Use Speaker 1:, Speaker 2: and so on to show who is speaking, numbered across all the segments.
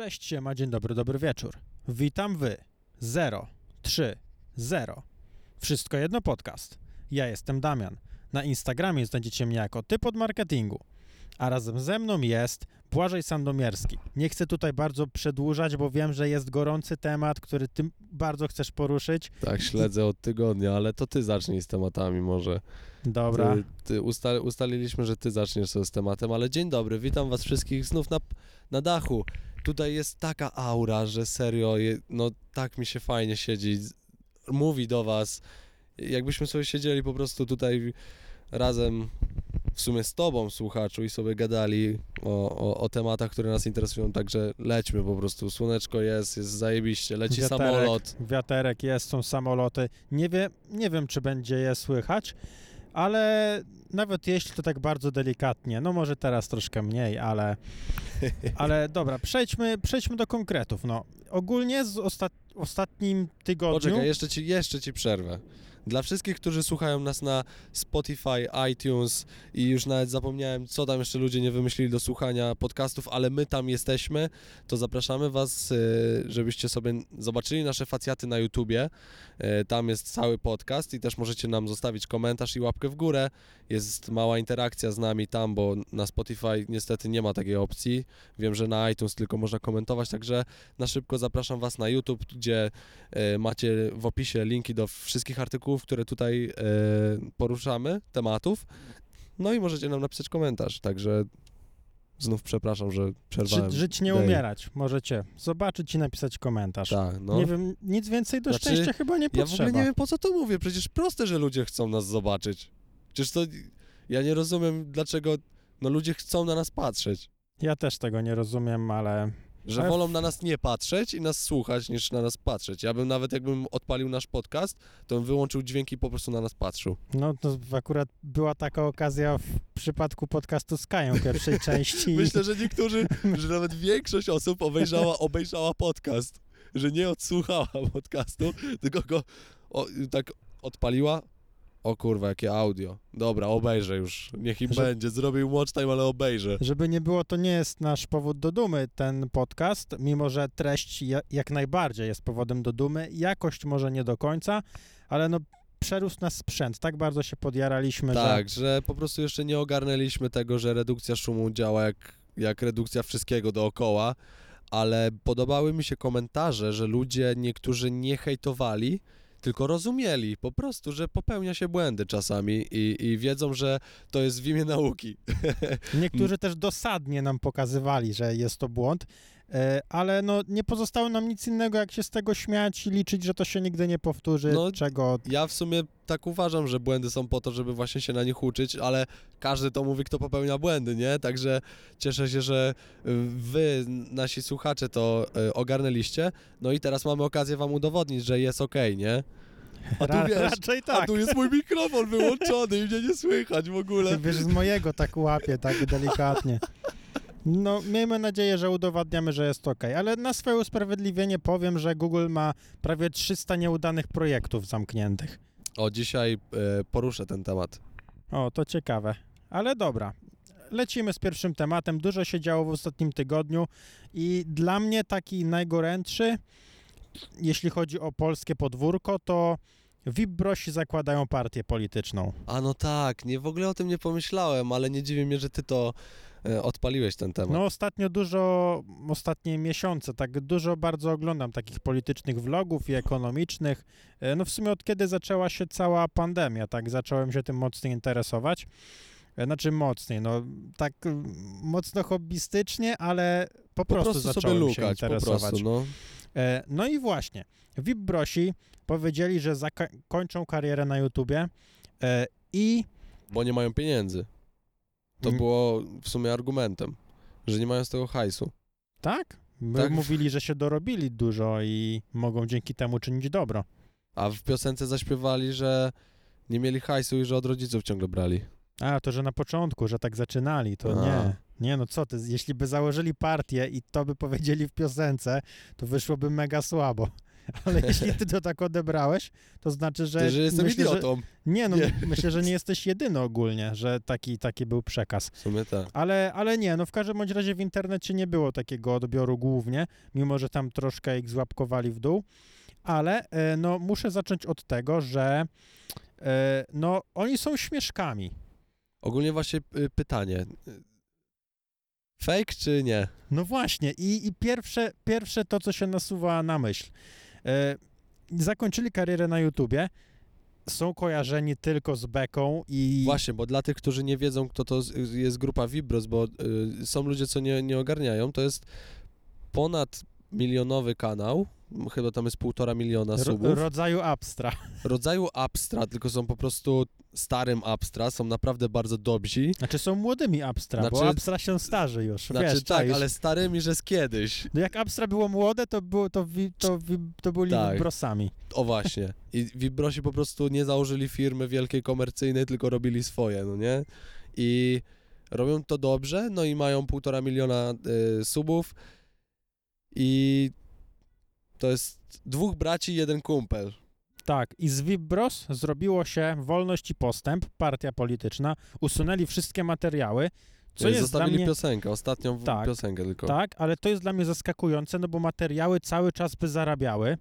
Speaker 1: Cześć, siema, dzień dobry, dobry wieczór. Witam wy. 0, 3, 0. Wszystko jedno podcast. Ja jestem Damian. Na Instagramie znajdziecie mnie jako typ od marketingu. A razem ze mną jest Błażej Sandomierski. Nie chcę tutaj bardzo przedłużać, bo wiem, że jest gorący temat, który ty bardzo chcesz poruszyć.
Speaker 2: Tak, śledzę od tygodnia, ale to ty zacznij z tematami może.
Speaker 1: Dobra.
Speaker 2: Ty, ty usta ustaliliśmy, że ty zaczniesz sobie z tematem, ale dzień dobry, witam was wszystkich znów na, na dachu. Tutaj jest taka aura, że serio, no tak mi się fajnie siedzi, mówi do was, jakbyśmy sobie siedzieli po prostu tutaj razem w sumie z tobą, słuchaczu, i sobie gadali o, o, o tematach, które nas interesują, także lećmy po prostu, słoneczko jest, jest zajebiście, leci samolot.
Speaker 1: Wiaterek jest, są samoloty. Nie, wie, nie wiem, czy będzie je słychać, ale nawet jeśli to tak bardzo delikatnie, no może teraz troszkę mniej, ale, ale dobra, przejdźmy, przejdźmy do konkretów. No, ogólnie z ostat, ostatnim tygodniu...
Speaker 2: Poczekaj, jeszcze ci, jeszcze ci przerwę. Dla wszystkich, którzy słuchają nas na Spotify, iTunes i już nawet zapomniałem, co tam jeszcze ludzie nie wymyślili do słuchania podcastów, ale my tam jesteśmy, to zapraszamy Was, y, żebyście sobie zobaczyli nasze facjaty na YouTubie. Y, Tam jest cały podcast i też możecie nam zostawić komentarz i łapkę w górę. Jest mała interakcja z nami tam, bo na Spotify niestety nie ma takiej opcji. Wiem, że na iTunes tylko można komentować, także na szybko zapraszam Was na YouTube, gdzie e, macie w opisie linki do wszystkich artykułów, które tutaj e, poruszamy, tematów. No i możecie nam napisać komentarz, także znów przepraszam, że przerwałem.
Speaker 1: Ży, żyć nie
Speaker 2: Dej.
Speaker 1: umierać, możecie zobaczyć i napisać komentarz.
Speaker 2: Tak, no.
Speaker 1: Nie wiem, nic więcej do
Speaker 2: Znaczy,
Speaker 1: szczęścia chyba nie
Speaker 2: ja w
Speaker 1: potrzeba.
Speaker 2: ogóle nie wiem po co to mówię, przecież proste, że ludzie chcą nas zobaczyć. Przecież to, ja nie rozumiem dlaczego, no ludzie chcą na nas patrzeć.
Speaker 1: Ja też tego nie rozumiem, ale
Speaker 2: Że wolą na nas nie patrzeć i nas słuchać, niż na nas patrzeć. Ja bym nawet, jakbym odpalił nasz podcast, to bym wyłączył dźwięki i po prostu na nas patrzył.
Speaker 1: no to akurat była taka okazja w przypadku podcastu z Kają pierwszej części.
Speaker 2: Myślę, że niektórzy, że nawet większość osób obejrzała, obejrzała podcast, że nie odsłuchała podcastu, tylko go o, tak odpaliła. O kurwa, jakie audio. Dobra, obejrzę już. Niech im
Speaker 1: Że-
Speaker 2: będzie. Zrobił watch time, ale obejrzę.
Speaker 1: Żeby nie było, to nie jest nasz powód do dumy ten podcast, mimo że treść ja- jak najbardziej jest powodem do dumy. Jakość może nie do końca, ale no przerósł nas sprzęt. Tak bardzo się podjaraliśmy,
Speaker 2: Tak, że po prostu jeszcze nie ogarnęliśmy tego, że redukcja szumu działa jak, jak redukcja wszystkiego dookoła, ale podobały mi się komentarze, że ludzie niektórzy nie hejtowali, tylko rozumieli po prostu, że popełnia się błędy czasami i, i wiedzą, że to jest w imię nauki.
Speaker 1: niektórzy też dosadnie nam pokazywali, że jest to błąd, ale no nie pozostało nam nic innego, jak się z tego śmiać i liczyć, że to się nigdy nie powtórzy,
Speaker 2: No,
Speaker 1: czego
Speaker 2: Ja w sumie tak uważam, że błędy są po to, żeby właśnie się na nich uczyć, ale każdy to mówi, kto popełnia błędy, nie? Także cieszę się, że y, wy, nasi słuchacze, to y, ogarnęliście. No i teraz mamy okazję wam udowodnić, że jest okej, nie? A tu wiesz,
Speaker 1: raczej
Speaker 2: A
Speaker 1: tak.
Speaker 2: tu jest mój mikrofon wyłączony i mnie nie słychać w ogóle.
Speaker 1: Wiesz, z mojego tak łapie, tak delikatnie. No, miejmy nadzieję, że udowadniamy, że jest ok. Ale na swoje usprawiedliwienie powiem, że Google ma prawie 300 nieudanych projektów zamkniętych.
Speaker 2: O, dzisiaj y, poruszę ten temat.
Speaker 1: O, to ciekawe. Ale dobra. Lecimy z pierwszym tematem. Dużo się działo w ostatnim tygodniu i dla mnie taki najgorętszy, jeśli chodzi o polskie podwórko, to VIP-brosi zakładają partię polityczną.
Speaker 2: A no tak, nie w ogóle o tym nie pomyślałem, ale nie dziwi mnie, że ty to odpaliłeś ten temat.
Speaker 1: No ostatnio dużo, ostatnie miesiące, tak dużo bardzo oglądam takich politycznych vlogów i ekonomicznych. E, No w sumie od kiedy zaczęła się cała pandemia, tak zacząłem się tym mocniej interesować. E, Znaczy mocniej, no tak mocno hobbystycznie, ale po,
Speaker 2: po
Speaker 1: prostu,
Speaker 2: prostu
Speaker 1: zacząłem się
Speaker 2: lukać, po
Speaker 1: interesować.
Speaker 2: prostu, no.
Speaker 1: E, No i właśnie, VIP Brosi powiedzieli, że zakończą karierę na YouTubie e, i
Speaker 2: Bo nie mają pieniędzy. To było w sumie argumentem, że nie mają z tego hajsu.
Speaker 1: tak, my
Speaker 2: Tak.
Speaker 1: mówili, że się dorobili dużo i mogą dzięki temu czynić dobro.
Speaker 2: A w piosence zaśpiewali, że nie mieli hajsu i że od rodziców ciągle brali.
Speaker 1: A, to że na początku, że tak zaczynali, to
Speaker 2: A.
Speaker 1: nie. Nie, no co ty, jeśli by założyli partię i to by powiedzieli w piosence, to wyszłoby mega słabo. ale jeśli ty to tak odebrałeś, to znaczy, że...
Speaker 2: Ty, że jestem
Speaker 1: myślę, że-
Speaker 2: idiotą.
Speaker 1: Nie, no
Speaker 2: Nie.
Speaker 1: myślę, że nie jesteś jedyny ogólnie, że taki, taki był przekaz.
Speaker 2: W sumie tak.
Speaker 1: Ale, ale nie, no w każdym bądź razie w internecie nie było takiego odbioru głównie, mimo że tam troszkę ich złapkowali w dół. Ale e, no muszę zacząć od tego, że e, no oni są śmieszkami.
Speaker 2: Ogólnie właśnie y, pytanie. Fake czy nie?
Speaker 1: No właśnie i, i pierwsze, pierwsze to, co się nasuwa na myśl. E, zakończyli karierę na YouTubie, są kojarzeni tylko z beką i...
Speaker 2: Właśnie, bo dla tych, którzy nie wiedzą, kto to jest grupa Vibros, bo y, są ludzie, co nie, nie ogarniają, to jest ponad milionowy kanał, chyba tam jest półtora miliona
Speaker 1: ro,
Speaker 2: subów,
Speaker 1: rodzaju abstra.
Speaker 2: rodzaju Abstra, tylko są po prostu starym Abstra, są naprawdę bardzo dobrzy.
Speaker 1: Znaczy są młodymi abstra, bo
Speaker 2: Znaczy-
Speaker 1: abstra się starzy już,
Speaker 2: Znaczy
Speaker 1: wiesz,
Speaker 2: tak,
Speaker 1: czaisz?
Speaker 2: ale starymi, że z kiedyś.
Speaker 1: No jak Abstra było młode, to, było, to, wi, to, wi, to byli
Speaker 2: Tak.
Speaker 1: brosami.
Speaker 2: O właśnie. I Vibrosi po prostu nie założyli firmy wielkiej komercyjnej, tylko robili swoje, no nie? I robią to dobrze, no i mają półtora miliona y, subów i to jest dwóch braci, jeden kumpel.
Speaker 1: Tak, i z Vibros zrobiło się Wolność i Postęp, partia polityczna, usunęli wszystkie materiały, co jest dla
Speaker 2: Zostawili
Speaker 1: mnie...
Speaker 2: piosenkę, ostatnią
Speaker 1: Tak,
Speaker 2: piosenkę tylko.
Speaker 1: Tak, ale to jest dla mnie zaskakujące, no bo materiały cały czas by zarabiały,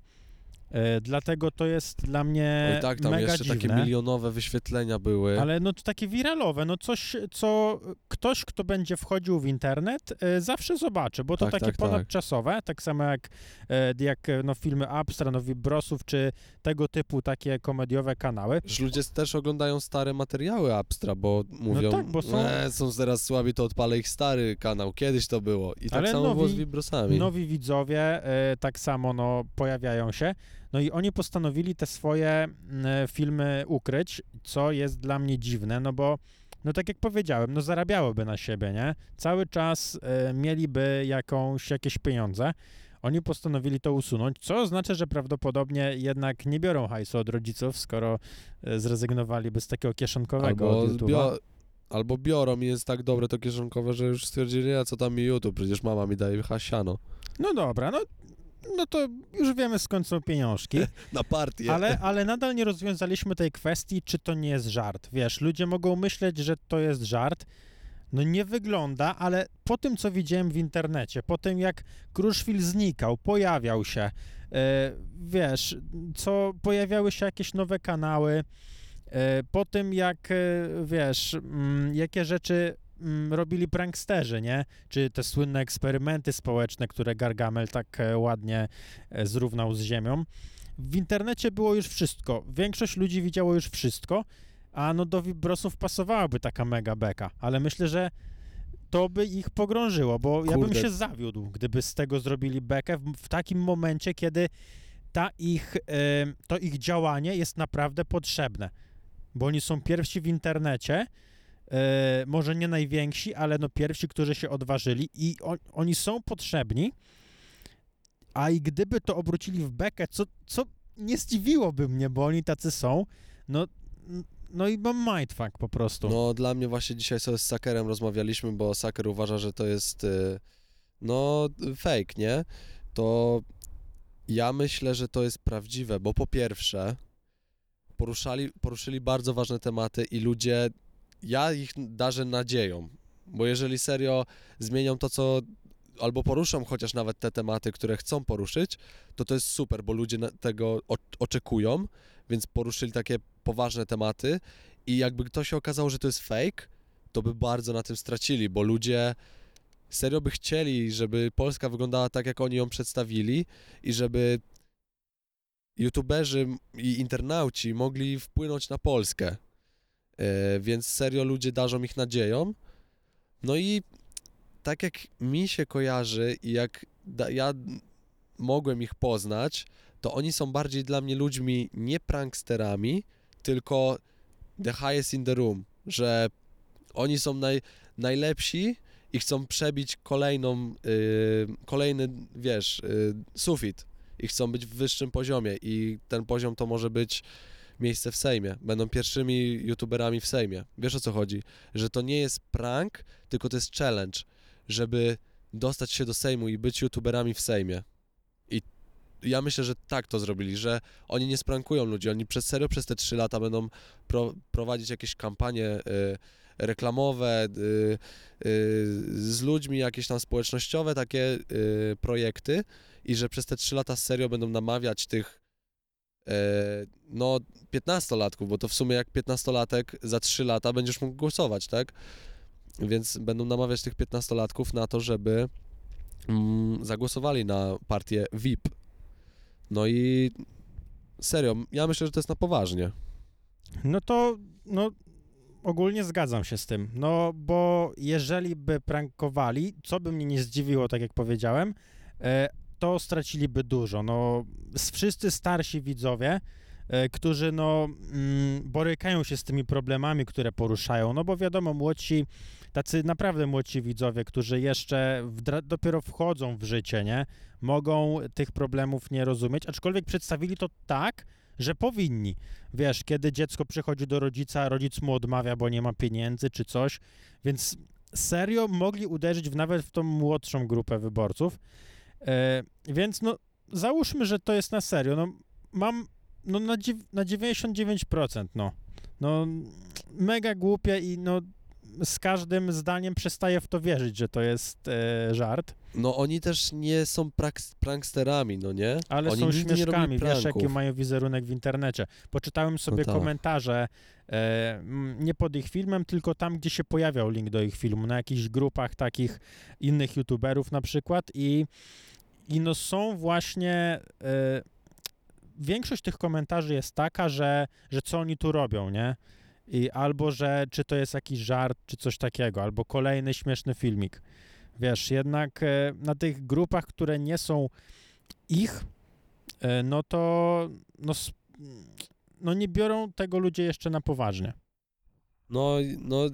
Speaker 1: dlatego to jest dla mnie
Speaker 2: Oj tak, tam
Speaker 1: mega
Speaker 2: jeszcze
Speaker 1: dziwne.
Speaker 2: takie milionowe wyświetlenia były.
Speaker 1: Ale no to takie wiralowe, no coś, co ktoś, kto będzie wchodził w internet, e, zawsze zobaczy, bo to
Speaker 2: Tak,
Speaker 1: takie
Speaker 2: tak, tak.
Speaker 1: ponadczasowe, tak samo jak, e, jak e, no, filmy Abstra, no, Vibrosów, czy tego typu takie komediowe kanały.
Speaker 2: Że ludzie też oglądają stare materiały Abstra, bo mówią,
Speaker 1: tak, bo są-
Speaker 2: e, są teraz słabi, to odpalę ich stary kanał, kiedyś to było. I tak
Speaker 1: Ale
Speaker 2: samo było z
Speaker 1: nowi-
Speaker 2: Vibrosami.
Speaker 1: Nowi widzowie e, tak samo no, pojawiają się. No i oni postanowili te swoje m, e, filmy ukryć, co jest dla mnie dziwne, no bo no tak jak powiedziałem, no zarabiałoby na siebie, nie? Cały czas e, mieliby jakąś, jakieś pieniądze. Oni postanowili to usunąć, co oznacza, że prawdopodobnie jednak nie biorą hajsu od rodziców, skoro e, zrezygnowaliby z takiego kieszonkowego
Speaker 2: Albo,
Speaker 1: od
Speaker 2: bio, albo biorą i jest tak dobre to kieszonkowe, że już stwierdzili, a co tam mi YouTube, przecież mama mi daje hasiano.
Speaker 1: No dobra, no, no to już wiemy skąd są pieniążki.
Speaker 2: Na partię.
Speaker 1: Ale, ale nadal nie rozwiązaliśmy tej kwestii, czy to nie jest żart. Wiesz, ludzie mogą myśleć, że to jest żart. No nie wygląda, ale po tym, co widziałem w internecie, po tym, jak Kruszwil znikał, pojawiał się, e, wiesz, co pojawiały się jakieś nowe kanały, e, po tym, jak, e, wiesz, mm, jakie rzeczy robili pranksterzy, nie? Czy te słynne eksperymenty społeczne, które Gargamel tak e, ładnie e, zrównał z ziemią. W internecie było już wszystko. Większość ludzi widziało już wszystko, a no do Vibrosów pasowałaby taka mega beka, ale myślę, że to by ich pogrążyło, bo ja bym
Speaker 2: Kurde.
Speaker 1: się zawiódł, gdyby z tego zrobili bekę w, w takim momencie, kiedy ta ich, em, to ich działanie jest naprawdę potrzebne, bo oni są pierwsi w internecie, e, może nie najwięksi, ale no pierwsi, którzy się odważyli i on, oni są potrzebni, a i gdyby to obrócili w bekę, co, co nie zdziwiłoby mnie, bo oni tacy są, no, no i mam mindfuck po prostu.
Speaker 2: No dla mnie właśnie dzisiaj sobie z Sakerem rozmawialiśmy, bo Saker uważa, że to jest y, no fake, nie? To ja myślę, że to jest prawdziwe, bo po pierwsze poruszali, poruszyli bardzo ważne tematy i ludzie, ja ich darzę nadzieją, bo jeżeli serio zmienią to, co albo poruszą chociaż nawet te tematy, które chcą poruszyć, to to jest super, bo ludzie tego oczekują, więc poruszyli takie poważne tematy i jakby to się okazało, że to jest fake, to by bardzo na tym stracili, bo ludzie serio by chcieli, żeby Polska wyglądała tak, jak oni ją przedstawili i żeby youtuberzy i internauci mogli wpłynąć na Polskę. E, więc serio ludzie darzą ich nadzieją. No i tak jak mi się kojarzy i jak da, ja mogłem ich poznać, to oni są bardziej dla mnie ludźmi nie pranksterami, tylko the highest in the room, że oni są naj, najlepsi i chcą przebić kolejną, y, kolejny, wiesz, y, sufit i chcą być w wyższym poziomie i ten poziom to może być miejsce w Sejmie. Będą pierwszymi youtuberami w Sejmie. Wiesz o co chodzi? Że to nie jest prank, tylko to jest challenge, żeby dostać się do Sejmu i być youtuberami w Sejmie. I ja myślę, że tak to zrobili, że oni nie sprankują ludzi, oni przez serio przez te trzy lata będą pro, prowadzić jakieś kampanie y, reklamowe y, y, z ludźmi, jakieś tam społecznościowe takie y, projekty i że przez te trzy lata serio będą namawiać tych no 15-latków, bo to w sumie jak 15-latek za 3 lata będziesz mógł głosować, tak? Więc będą namawiać tych 15-latków na to, żeby mm, zagłosowali na partię VIP. No i serio, ja myślę, że to jest na poważnie.
Speaker 1: No to, no, ogólnie zgadzam się z tym. No, bo jeżeli by prankowali, co by mnie nie zdziwiło, tak jak powiedziałem, e, to straciliby dużo. No, wszyscy starsi widzowie, e, którzy no, mm, borykają się z tymi problemami, które poruszają, no bo wiadomo, młodsi, tacy naprawdę młodsi widzowie, którzy jeszcze wdra- dopiero wchodzą w życie, nie, mogą tych problemów nie rozumieć, aczkolwiek przedstawili to tak, że powinni. Wiesz, kiedy dziecko przychodzi do rodzica, rodzic mu odmawia, bo nie ma pieniędzy czy coś, więc serio mogli uderzyć w, nawet w tą młodszą grupę wyborców. E, więc no, załóżmy, że to jest na serio. No, mam no, na, na 99%, no. No, mega głupie i no, z każdym zdaniem przestaję w to wierzyć, że to jest e, żart.
Speaker 2: No oni też nie są pranksterami, no nie?
Speaker 1: Ale
Speaker 2: oni
Speaker 1: są śmieszkami, wiesz, jaki mają wizerunek w internecie. Poczytałem sobie
Speaker 2: tak.
Speaker 1: komentarze, e, nie pod ich filmem, tylko tam, gdzie się pojawiał link do ich filmu, na jakichś grupach takich innych youtuberów na przykład i, i no są właśnie... E, większość tych komentarzy jest taka, że, że co oni tu robią, nie? I albo, że czy to jest jakiś żart, czy coś takiego, albo kolejny śmieszny filmik. Wiesz, jednak e, na tych grupach, które nie są ich, e, no to no, no nie biorą tego ludzie jeszcze na poważnie.
Speaker 2: No, no,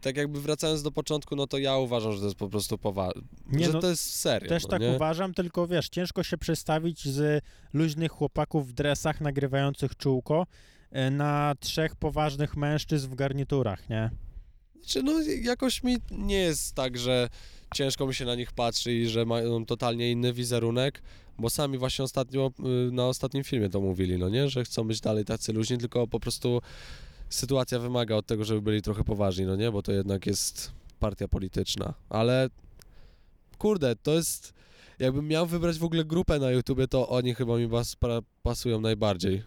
Speaker 2: tak jakby wracając do początku, no to ja uważam, że to jest po prostu poważne.
Speaker 1: Nie,
Speaker 2: że
Speaker 1: no,
Speaker 2: to jest serio.
Speaker 1: Też
Speaker 2: no,
Speaker 1: tak
Speaker 2: nie?
Speaker 1: uważam, tylko wiesz, ciężko się przestawić z luźnych chłopaków w dresach nagrywających czółko e, na trzech poważnych mężczyzn w garniturach, nie?
Speaker 2: Czy no jakoś mi nie jest tak, że ciężko mi się na nich patrzy i że mają totalnie inny wizerunek, bo sami właśnie ostatnio y, na ostatnim filmie to mówili, no nie, że chcą być dalej tacy luźni, tylko po prostu sytuacja wymaga od tego, żeby byli trochę poważni, no nie, bo to jednak jest partia polityczna, ale kurde, to jest jakbym miał wybrać w ogóle grupę na YouTubie, to oni chyba mi pasują najbardziej.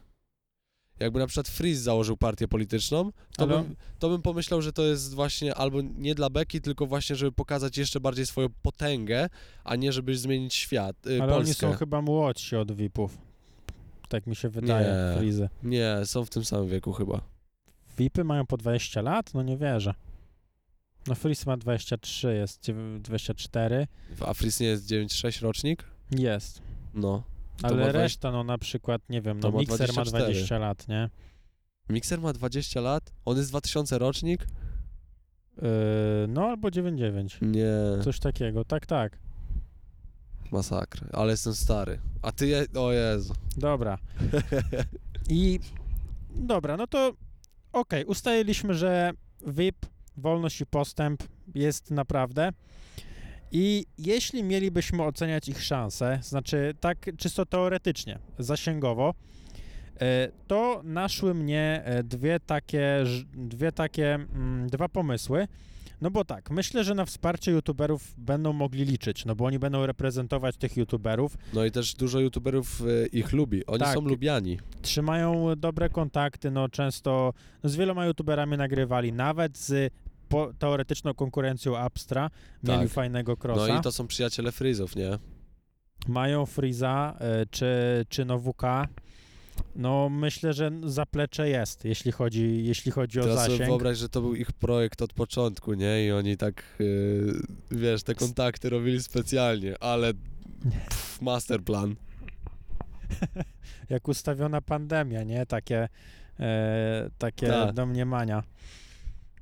Speaker 2: Jakby na przykład Freeze założył partię polityczną, to bym, to bym pomyślał, że to jest właśnie albo nie dla beki, tylko właśnie, żeby pokazać jeszcze bardziej swoją potęgę, a nie żeby zmienić świat, y,
Speaker 1: Ale
Speaker 2: Polskę.
Speaker 1: oni są chyba młodsi od VIP-ów. Tak mi się wydaje,
Speaker 2: Nie.
Speaker 1: Frizy.
Speaker 2: Nie, są w tym samym wieku chyba.
Speaker 1: VIPy mają po 20 lat? No nie wierzę. No Freeze ma 23, jest dziew- 24.
Speaker 2: A Freeze nie jest 9-6 rocznik?
Speaker 1: Jest.
Speaker 2: No.
Speaker 1: Ale
Speaker 2: ma
Speaker 1: reszta, no na przykład, nie wiem, no
Speaker 2: ma
Speaker 1: Mixer ma
Speaker 2: 24.
Speaker 1: 20 lat, nie?
Speaker 2: Mikser ma 20 lat? On jest 2000 rocznik?
Speaker 1: Yy, no albo 99.
Speaker 2: Nie,
Speaker 1: Coś takiego, tak, tak.
Speaker 2: masakra. Ale jestem stary. A ty, je... o Jezu.
Speaker 1: Dobra. I dobra, no to okej, ustaliliśmy, że VIP, wolność i postęp jest naprawdę. I jeśli mielibyśmy oceniać ich szanse, znaczy tak czysto teoretycznie, zasięgowo, e, to naszły mnie e, dwie takie, dwie takie, mm, dwa pomysły. No bo tak, myślę, że na wsparcie youtuberów będą mogli liczyć, no bo oni będą reprezentować tych youtuberów,
Speaker 2: No i też dużo youtuberów y, ich lubi. Oni
Speaker 1: Tak.
Speaker 2: są lubiani.
Speaker 1: trzymają dobre kontakty, no często no z wieloma youtuberami nagrywali, nawet z po, teoretyczną konkurencją Abstra mieli
Speaker 2: Tak.
Speaker 1: fajnego crossa.
Speaker 2: No i to są przyjaciele Freezów, nie?
Speaker 1: Mają Freeza y, czy, czy Nowuka. No myślę, że zaplecze jest, jeśli chodzi, jeśli chodzi o
Speaker 2: Teraz sobie
Speaker 1: zasięg.
Speaker 2: wyobraź, że to był ich projekt od początku, nie? I oni tak, yy, wiesz, te kontakty robili specjalnie, ale pff, masterplan.
Speaker 1: Jak ustawiona pandemia, nie? Takie, e, takie
Speaker 2: Tak.
Speaker 1: domniemania.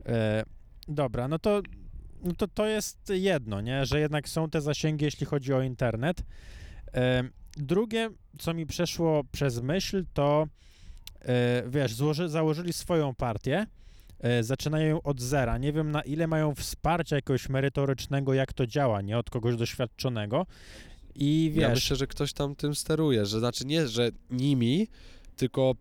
Speaker 1: E, dobra, no to, no to to jest jedno, nie? Że jednak są te zasięgi, jeśli chodzi o internet. Drugie, co mi przeszło przez myśl, to e, wiesz, złoży, założyli swoją partię, e, zaczynają od zera. Nie wiem, na ile mają wsparcia jakiegoś merytorycznego, jak to działa, nie od kogoś doświadczonego. I
Speaker 2: Ja
Speaker 1: wiesz,
Speaker 2: myślę, że ktoś tam tym steruje, że znaczy nie, że nimi, tylko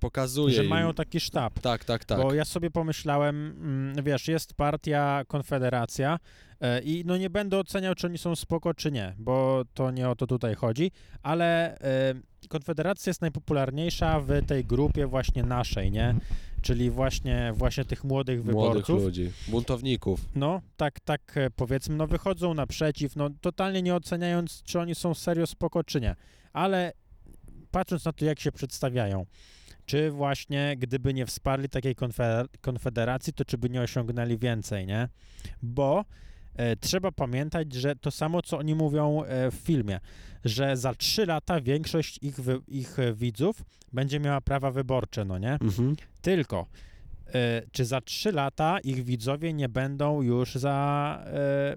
Speaker 2: pokazuje
Speaker 1: że
Speaker 2: im.
Speaker 1: mają taki sztab.
Speaker 2: Tak, tak, tak.
Speaker 1: Bo ja sobie pomyślałem, mm, wiesz, jest partia Konfederacja e, i no nie będę oceniał, czy oni są spoko, czy nie, bo to nie o to tutaj chodzi, ale e, Konfederacja jest najpopularniejsza w tej grupie właśnie naszej, nie? Czyli właśnie, właśnie tych młodych
Speaker 2: Młodych
Speaker 1: wyborców.
Speaker 2: ludzi, buntowników.
Speaker 1: No, tak, tak e, powiedzmy, no wychodzą naprzeciw, no totalnie nie oceniając, czy oni są serio spoko, czy nie. Ale patrząc na to, jak się przedstawiają, czy właśnie gdyby nie wsparli takiej konfe- konfederacji, to czy by nie osiągnęli więcej, nie? Bo e, trzeba pamiętać, że to samo, co oni mówią e, w filmie, że za trzy lata większość ich, wy- ich e, widzów będzie miała prawa wyborcze, no nie?
Speaker 2: Mhm.
Speaker 1: Tylko, e, czy za 3 lata ich widzowie nie będą już za. E,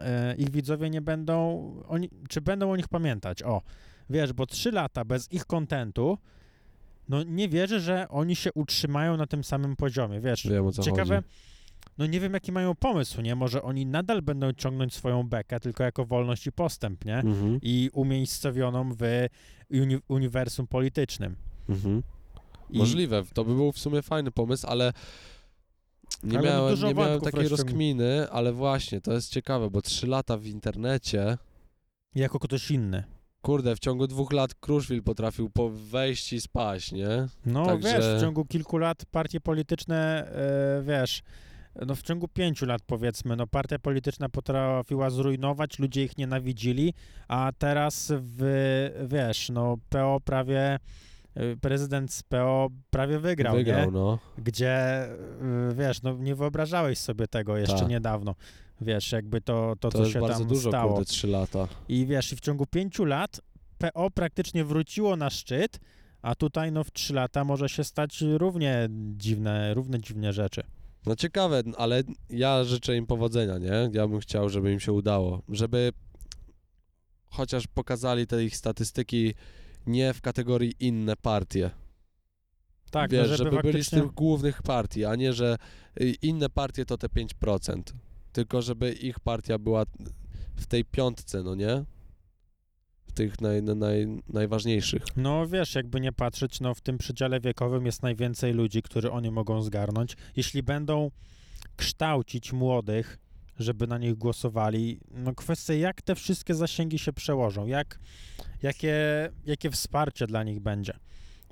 Speaker 1: e, ich widzowie nie będą. Oni, czy będą o nich pamiętać? O, wiesz, bo 3 lata bez ich kontentu. No nie wierzę, że oni się utrzymają na tym samym poziomie, wiesz.
Speaker 2: Wiem
Speaker 1: Ciekawe,
Speaker 2: chodzi.
Speaker 1: no nie wiem jaki mają pomysł, nie? Może oni nadal będą ciągnąć swoją bekę, tylko jako wolność i postęp, nie?
Speaker 2: Mhm.
Speaker 1: I umiejscowioną w uni uniwersum politycznym.
Speaker 2: Mhm.
Speaker 1: I,
Speaker 2: Możliwe, to by był w sumie fajny pomysł, ale nie
Speaker 1: Ale
Speaker 2: miałem, nie miałem takiej rozkminy, ale właśnie, to jest ciekawe, bo trzy lata w internecie,
Speaker 1: Jako ktoś inny.
Speaker 2: Kurde, w ciągu dwóch lat Kruszwil potrafił po wejść i spaść, nie?
Speaker 1: No
Speaker 2: Także-
Speaker 1: wiesz, w ciągu kilku lat partie polityczne, e, wiesz, no w ciągu pięciu lat powiedzmy, no partia polityczna potrafiła zrujnować, ludzie ich nienawidzili, a teraz w, wiesz, no PO prawie, e, prezydent z PO prawie wygrał,
Speaker 2: Wygrał,
Speaker 1: nie?
Speaker 2: no.
Speaker 1: Gdzie, e, wiesz, no nie wyobrażałeś sobie tego jeszcze
Speaker 2: Tak.
Speaker 1: niedawno. Wiesz, jakby to, to,
Speaker 2: To,
Speaker 1: co się
Speaker 2: bardzo
Speaker 1: tam
Speaker 2: dużo,
Speaker 1: stało.
Speaker 2: kurde, lata.
Speaker 1: I wiesz, i w ciągu pięciu lat PO praktycznie wróciło na szczyt, a tutaj no w trzy lata może się stać równie dziwne, równe dziwne rzeczy.
Speaker 2: No ciekawe, ale ja życzę im powodzenia, nie? Ja bym chciał, żeby im się udało, żeby chociaż pokazali te ich statystyki nie w kategorii inne partie.
Speaker 1: Tak,
Speaker 2: Wiesz,
Speaker 1: no
Speaker 2: żeby,
Speaker 1: żeby,
Speaker 2: byli z
Speaker 1: faktycznie...
Speaker 2: tych głównych partii, a nie, że y, inne partie to te 5%. Tylko żeby ich partia była w tej piątce, no nie? W tych naj, naj, najważniejszych.
Speaker 1: No wiesz, jakby nie patrzeć, no w tym przedziale wiekowym jest najwięcej ludzi, którzy oni mogą zgarnąć. Jeśli będą kształcić młodych, żeby na nich głosowali, no kwestia jak te wszystkie zasięgi się przełożą, jak, jakie, jakie wsparcie dla nich będzie.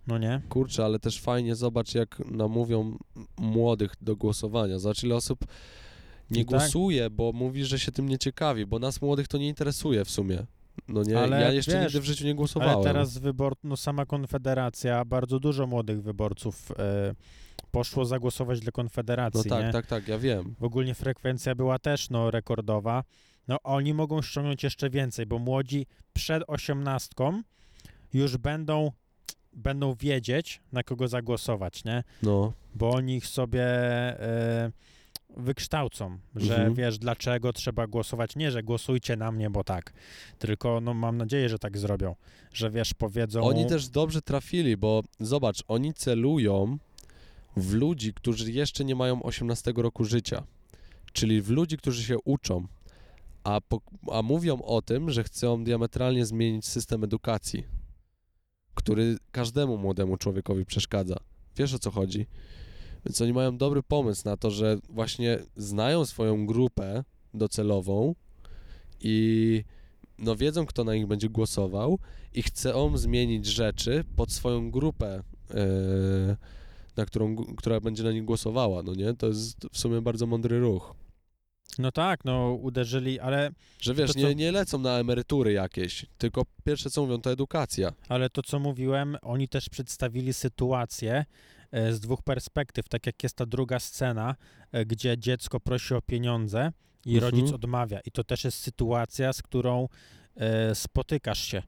Speaker 1: No nie?
Speaker 2: Kurczę, ale też fajnie zobacz, jak namówią młodych do głosowania. Zobacz, ile osób nie
Speaker 1: tak.
Speaker 2: głosuje, bo mówi, że się tym nie ciekawi, bo nas młodych to nie interesuje w sumie. No nie,
Speaker 1: Ale
Speaker 2: ja jeszcze
Speaker 1: wiesz,
Speaker 2: nigdy w życiu nie głosowałem.
Speaker 1: Ale teraz wybor, no sama Konfederacja, bardzo dużo młodych wyborców e, poszło zagłosować dla
Speaker 2: No
Speaker 1: Konfederacji,
Speaker 2: tak,
Speaker 1: nie?
Speaker 2: tak, tak, ja wiem.
Speaker 1: W ogólnie frekwencja była też no, rekordowa. No oni mogą ściągnąć jeszcze więcej, bo młodzi przed osiemnastką już będą, będą wiedzieć, na kogo zagłosować, nie?
Speaker 2: No,
Speaker 1: Bo oni ich sobie e, wykształcą, że
Speaker 2: Mhm.
Speaker 1: wiesz, dlaczego trzeba głosować. Nie, że głosujcie na mnie, bo tak. Tylko no, mam nadzieję, że tak zrobią. Że wiesz, powiedzą...
Speaker 2: Oni też dobrze trafili, bo zobacz, oni celują w ludzi, którzy jeszcze nie mają 18 roku życia, czyli w ludzi, którzy się uczą, a, po, a mówią o tym, że chcą diametralnie zmienić system edukacji, który każdemu młodemu człowiekowi przeszkadza. Wiesz o co chodzi? Więc oni mają dobry pomysł na to, że właśnie znają swoją grupę docelową i no wiedzą, kto na nich będzie głosował i chcą zmienić rzeczy pod swoją grupę, e, na którą, która będzie na nich głosowała, no nie? To jest w sumie bardzo mądry ruch.
Speaker 1: No tak, no uderzyli, ale
Speaker 2: Że wiesz,
Speaker 1: To co-
Speaker 2: nie, nie lecą na emerytury jakieś, tylko pierwsze co mówią to edukacja.
Speaker 1: Ale to, co mówiłem, oni też przedstawili sytuację z dwóch perspektyw, tak jak jest ta druga scena, e, gdzie dziecko prosi o pieniądze i
Speaker 2: Mhm.
Speaker 1: rodzic odmawia. I to też jest sytuacja, z którą e, spotykasz się.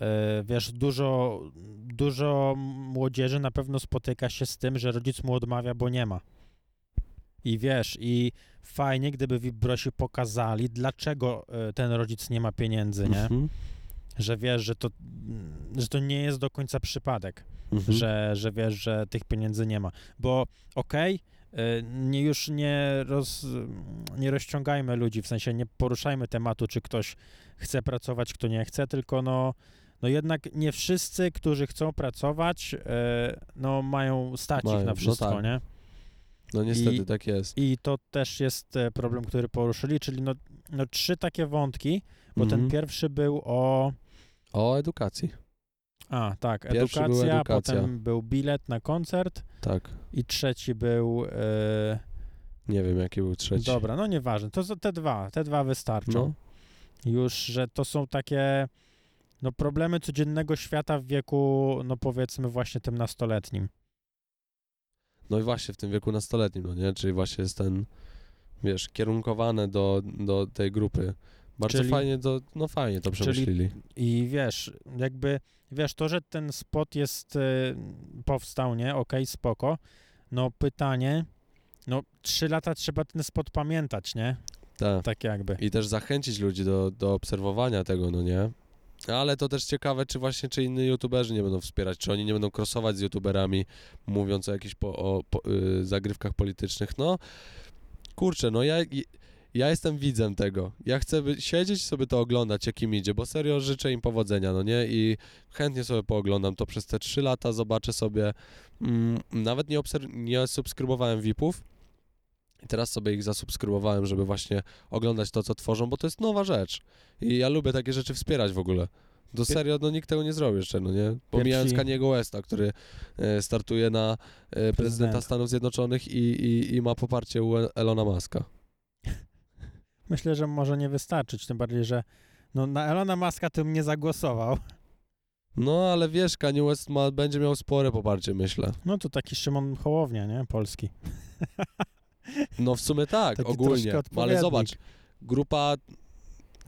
Speaker 1: E, wiesz, dużo, dużo młodzieży na pewno spotyka się z tym, że rodzic mu odmawia, bo nie ma. I wiesz, i fajnie, gdyby Wibrosi pokazali, dlaczego e, ten rodzic nie ma pieniędzy, nie?
Speaker 2: Mhm.
Speaker 1: Że wiesz, że to, że to nie jest do końca przypadek,
Speaker 2: Mhm.
Speaker 1: że, że wiesz, że tych pieniędzy nie ma. Bo okej, y, nie już nie, roz, nie rozciągajmy ludzi, w sensie nie poruszajmy tematu, czy ktoś chce pracować, kto nie chce, tylko no, no jednak nie wszyscy, którzy chcą pracować, e, no mają stać
Speaker 2: Mają,
Speaker 1: ich na
Speaker 2: no
Speaker 1: wszystko,
Speaker 2: tak.
Speaker 1: nie?
Speaker 2: No niestety
Speaker 1: I-
Speaker 2: tak jest.
Speaker 1: I to też jest e, problem, który poruszyli, czyli no, no trzy takie wątki, bo
Speaker 2: Mhm.
Speaker 1: ten pierwszy był o...
Speaker 2: O edukacji,
Speaker 1: A, tak,
Speaker 2: Pierwszy był
Speaker 1: edukacja,
Speaker 2: edukacja.
Speaker 1: potem był bilet na koncert
Speaker 2: tak.
Speaker 1: i trzeci był... E,
Speaker 2: Nie wiem jaki był trzeci.
Speaker 1: dobra, no nieważne, to te dwa, te dwa wystarczą.
Speaker 2: No.
Speaker 1: Już, że to są takie no, problemy codziennego świata w wieku, no powiedzmy właśnie tym nastoletnim.
Speaker 2: No i właśnie w tym wieku nastoletnim, no nie? Czyli właśnie jest ten, wiesz, kierunkowane do, do tej grupy. Bardzo
Speaker 1: Czyli-
Speaker 2: fajnie to, no fajnie to przemyślili.
Speaker 1: I wiesz, jakby, wiesz, to, że ten spot jest, e, powstał, nie? Okej, spoko. No pytanie, no trzy lata trzeba ten spot pamiętać, nie?
Speaker 2: Tak.
Speaker 1: Tak jakby.
Speaker 2: I też zachęcić ludzi do, do obserwowania tego, no nie? Ale to też ciekawe, czy właśnie, czy inni youtuberzy nie będą wspierać, czy oni nie będą krosować z youtuberami, mówiąc o jakichś po, o, po, y, zagrywkach politycznych. No, kurczę, no ja, ja jestem widzem tego. Ja chcę by, siedzieć i sobie to oglądać, jak im idzie, bo serio życzę im powodzenia, no nie? I chętnie sobie pooglądam to przez te trzy lata, zobaczę sobie. Mm, nawet nie, obser- nie subskrybowałem VIP-ów. I teraz sobie ich zasubskrybowałem, żeby właśnie oglądać to, co tworzą, bo to jest nowa rzecz. I ja lubię takie rzeczy wspierać w ogóle.
Speaker 1: Pier-
Speaker 2: serio, no nikt tego nie zrobił jeszcze, no nie? Pomijając
Speaker 1: Pierwsi-
Speaker 2: Kaniego Westa, który e, startuje na e, prezydenta
Speaker 1: Prezydent.
Speaker 2: Stanów Zjednoczonych i, i, i ma poparcie u Elona Muska.
Speaker 1: Myślę, że może nie wystarczyć, tym bardziej, że no, na Elona Muska tym nie zagłosował.
Speaker 2: No, ale wiesz, Kanye West ma, będzie miał spore poparcie, myślę.
Speaker 1: No to taki Szymon Hołownia, nie? Polski.
Speaker 2: No w sumie tak,
Speaker 1: Taki
Speaker 2: ogólnie.
Speaker 1: troszkę
Speaker 2: Ale zobacz, grupa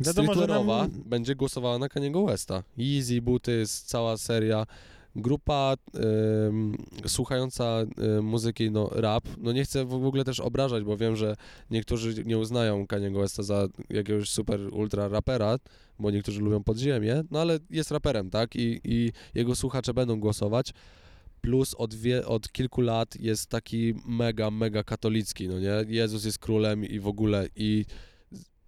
Speaker 2: streetwearowa
Speaker 1: nam-
Speaker 2: będzie głosowała na Kaniego Westa. Easy, Buty, cała seria. Grupa słuchająca muzyki, no rap, no nie chcę w ogóle też obrażać, bo wiem, że niektórzy nie uznają Kaniego Westa za jakiegoś super ultra rapera, bo niektórzy lubią podziemie, no ale jest raperem, tak? I, i jego słuchacze będą głosować. Plus od, wie, od kilku lat jest taki mega, mega katolicki, no nie? Jezus jest królem i w ogóle i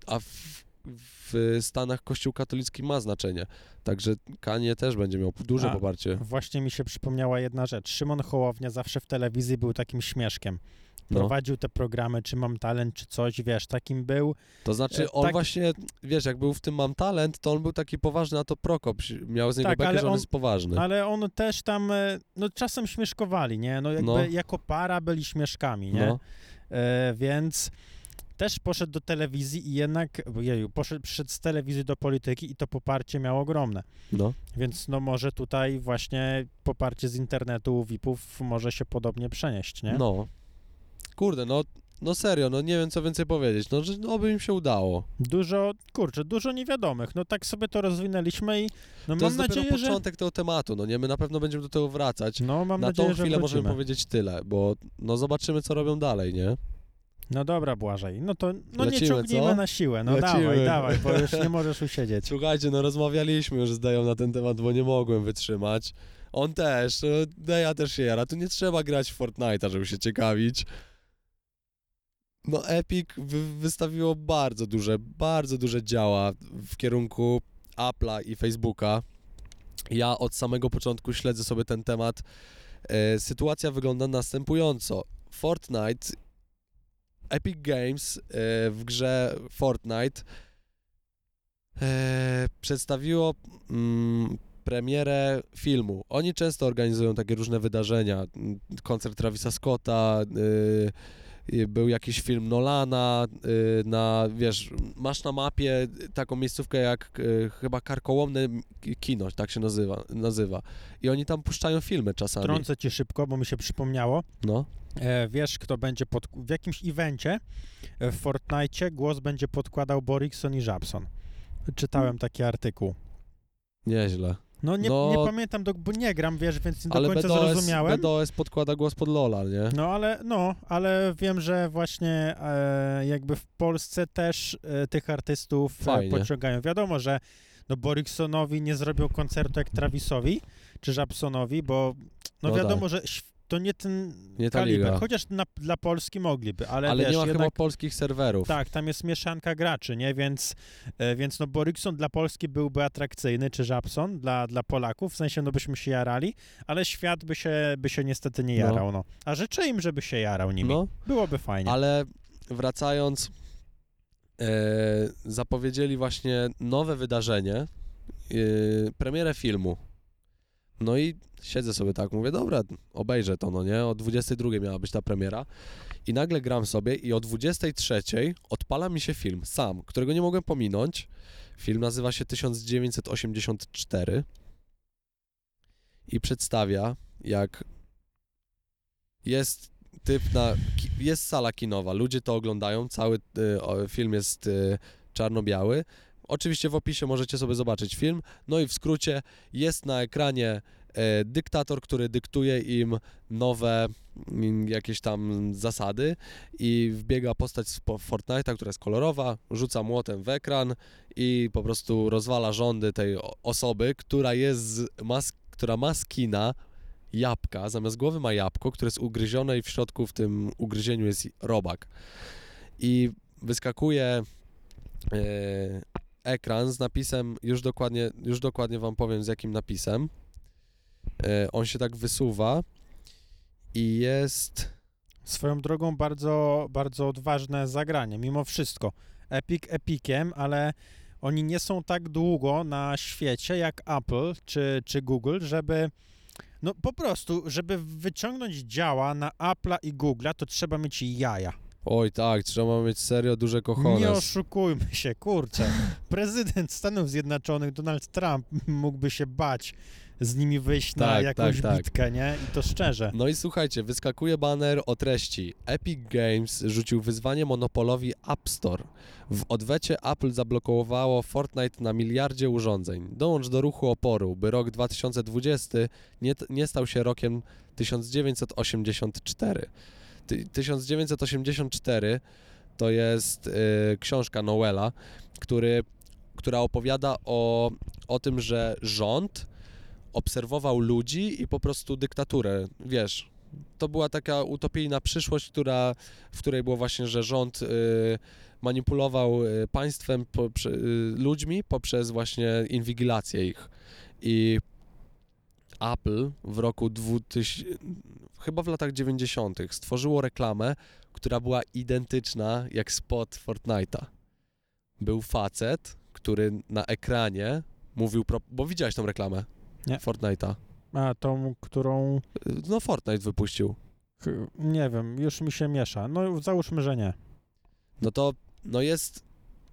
Speaker 2: a w, w Stanach kościół katolicki ma znaczenie. Także Kanie też będzie miał duże
Speaker 1: A,
Speaker 2: poparcie.
Speaker 1: Właśnie mi się przypomniała jedna rzecz. Szymon Hołownia zawsze w telewizji był takim śmieszkiem.
Speaker 2: No.
Speaker 1: Prowadził te programy, czy mam talent, czy coś, wiesz, takim był.
Speaker 2: To znaczy
Speaker 1: E,
Speaker 2: on
Speaker 1: tak-
Speaker 2: właśnie, wiesz, jak był w tym Mam Talent, to on był taki poważny, a to Prokop miał z niego
Speaker 1: Tak,
Speaker 2: bekę, że on
Speaker 1: on-
Speaker 2: jest poważny.
Speaker 1: Ale on też tam, e, no czasem śmieszkowali, nie? No jakby
Speaker 2: No.
Speaker 1: jako para byli śmieszkami, nie?
Speaker 2: No,
Speaker 1: E, więc też poszedł do telewizji i jednak, jeju, poszedł, przyszedł z telewizji do polityki i to poparcie miało ogromne.
Speaker 2: no.
Speaker 1: Więc no może tutaj właśnie poparcie z internetu VIP-ów może się podobnie przenieść, nie?
Speaker 2: No. Kurde, no, no serio, no nie wiem co więcej powiedzieć. No, że oby im się udało.
Speaker 1: Dużo, kurczę, dużo niewiadomych. No tak sobie to rozwinęliśmy i no
Speaker 2: To
Speaker 1: mam nadzieję, że...
Speaker 2: początek tego tematu, no nie? My na pewno będziemy do tego wracać.
Speaker 1: No mam
Speaker 2: Na
Speaker 1: nadzieję,
Speaker 2: tą
Speaker 1: że
Speaker 2: chwilę możemy powiedzieć tyle, bo no zobaczymy co robią dalej, nie?
Speaker 1: No dobra, Błażej, no to no nie
Speaker 2: Lecimy,
Speaker 1: ciągnijmy
Speaker 2: co?
Speaker 1: na siłę, no
Speaker 2: Lecimy.
Speaker 1: dawaj, dawaj, bo już nie możesz usiedzieć.
Speaker 2: Słuchajcie, no rozmawialiśmy już z Deją na ten temat, bo nie mogłem wytrzymać. On też, no, Deja też się jara. Tu nie trzeba grać w Fortnite'a, żeby się ciekawić. No Epic wy wystawiło bardzo duże, bardzo duże działa w kierunku Apple'a i Facebooka. Ja od samego początku śledzę sobie ten temat. E, sytuacja wygląda następująco. Fortnite, Epic Games e, w grze Fortnite e, przedstawiło mm, premierę filmu. Oni często organizują takie różne wydarzenia. Koncert Travisa Scotta, y, był jakiś film Nolana, y, na, wiesz, masz na mapie taką miejscówkę jak y, chyba Karkołomne Kino, tak się nazywa, nazywa. I oni tam puszczają filmy czasami.
Speaker 1: Trącę ci szybko, bo mi się przypomniało.
Speaker 2: No.
Speaker 1: E, wiesz, kto będzie pod... w jakimś evencie e, w Fortnite głos będzie podkładał Borikson i Żabson. Czytałem taki artykuł.
Speaker 2: Nieźle.
Speaker 1: No nie,
Speaker 2: No-
Speaker 1: nie pamiętam, do, bo nie gram, wiesz, więc nie do końca
Speaker 2: BDOS,
Speaker 1: zrozumiałem.
Speaker 2: BDOS podkłada głos pod Lola, nie?
Speaker 1: No ale, no, ale wiem, że właśnie e, jakby w Polsce też e, tych artystów e,
Speaker 2: Fajnie.
Speaker 1: pociągają. Wiadomo, że no Boriksonowi nie zrobią koncertu jak Travisowi czy Żabsonowi, bo no,
Speaker 2: No
Speaker 1: wiadomo,
Speaker 2: tak.
Speaker 1: że to nie ten
Speaker 2: Nie
Speaker 1: kaliber.
Speaker 2: liga.
Speaker 1: Chociaż na, dla Polski mogliby, ale,
Speaker 2: Ale
Speaker 1: wiesz,
Speaker 2: nie ma
Speaker 1: jednak,
Speaker 2: chyba polskich serwerów.
Speaker 1: tak, tam jest mieszanka graczy, nie? Więc, e, więc no Borikson dla Polski byłby atrakcyjny, czy Żabson dla, dla Polaków, w sensie no byśmy się jarali, ale świat by się, by się niestety nie
Speaker 2: No.
Speaker 1: jarał, no. A życzę im, żeby się jarał nimi.
Speaker 2: No,
Speaker 1: Byłoby fajnie.
Speaker 2: ale wracając, e, zapowiedzieli właśnie nowe wydarzenie, e, premierę filmu. No i siedzę sobie tak, mówię, dobra, obejrzę to, no nie? O 22 miała być ta premiera. I nagle gram sobie i o 23 odpala mi się film sam, którego nie mogłem pominąć. Film nazywa się 1984 i przedstawia, jak jest typ na. Jest sala kinowa, ludzie to oglądają, cały y, film jest y, czarno-biały. Oczywiście w opisie możecie sobie zobaczyć film. No i w skrócie jest na ekranie e, dyktator, który dyktuje im nowe mm, jakieś tam zasady i wbiega postać z Fortnite'a, która jest kolorowa, rzuca młotem w ekran i po prostu rozwala rządy tej osoby, która jest, z- ma, sk- która ma skina jabłka, zamiast głowy ma jabłko, które jest ugryzione i w środku w tym ugryzieniu jest robak. I wyskakuje e, ekran z napisem, już dokładnie, już dokładnie wam powiem z jakim napisem. E, on się tak wysuwa i jest...
Speaker 1: Swoją drogą bardzo, bardzo odważne zagranie, mimo wszystko. Epic epikiem, ale oni nie są tak długo na świecie jak Apple czy, czy Google, żeby no po prostu, żeby wyciągnąć działa na Apple'a i Google'a, to trzeba mieć jaja.
Speaker 2: Oj tak, trzeba mieć serio duże
Speaker 1: Nie
Speaker 2: kochones.
Speaker 1: oszukujmy się, kurczę. Prezydent Stanów Zjednoczonych Donald Trump mógłby się bać z nimi wyjść na
Speaker 2: Tak,
Speaker 1: jakąś
Speaker 2: tak, tak.
Speaker 1: bitkę, nie? I to szczerze.
Speaker 2: No i słuchajcie, wyskakuje baner o treści. Epic Games rzucił wyzwanie monopolowi App Store. W odwecie Apple zablokowało Fortnite na miliardzie urządzeń. Dołącz do ruchu oporu, by rok 2020 nie, nie stał się rokiem 1984. Ty, 1984 to jest y, książka Noela, który, która opowiada o, o tym, że rząd obserwował ludzi i po prostu dyktaturę, wiesz. To była taka utopijna przyszłość, która, w której było właśnie, że rząd y, manipulował y, państwem, y, ludźmi poprzez właśnie inwigilację ich. I Apple w roku 2000, chyba w latach 90. stworzyło reklamę, która była identyczna jak spot Fortnite'a. Był facet, który na ekranie mówił, pro, bo widziałeś tą reklamę
Speaker 1: Nie.
Speaker 2: Fortnite'a.
Speaker 1: A tą, którą
Speaker 2: No Fortnite wypuścił.
Speaker 1: Nie wiem, już mi się miesza. No załóżmy, że nie.
Speaker 2: No to no jest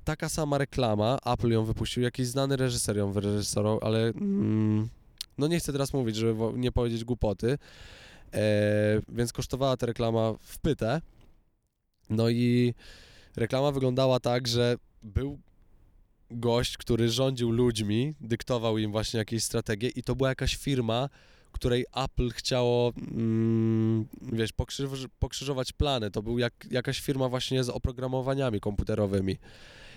Speaker 2: taka sama reklama, Apple ją wypuścił, jakiś znany reżyser ją wyreżyserował, ale mm, no nie chcę teraz mówić, żeby nie powiedzieć głupoty, więc kosztowała ta reklama w pytę. No i reklama wyglądała tak, że był gość, który rządził ludźmi, dyktował im właśnie jakieś strategie i to była jakaś firma, której Apple chciało, mm, wiesz, pokrzyż, pokrzyżować plany. To był jak, jakaś firma właśnie z oprogramowaniami komputerowymi.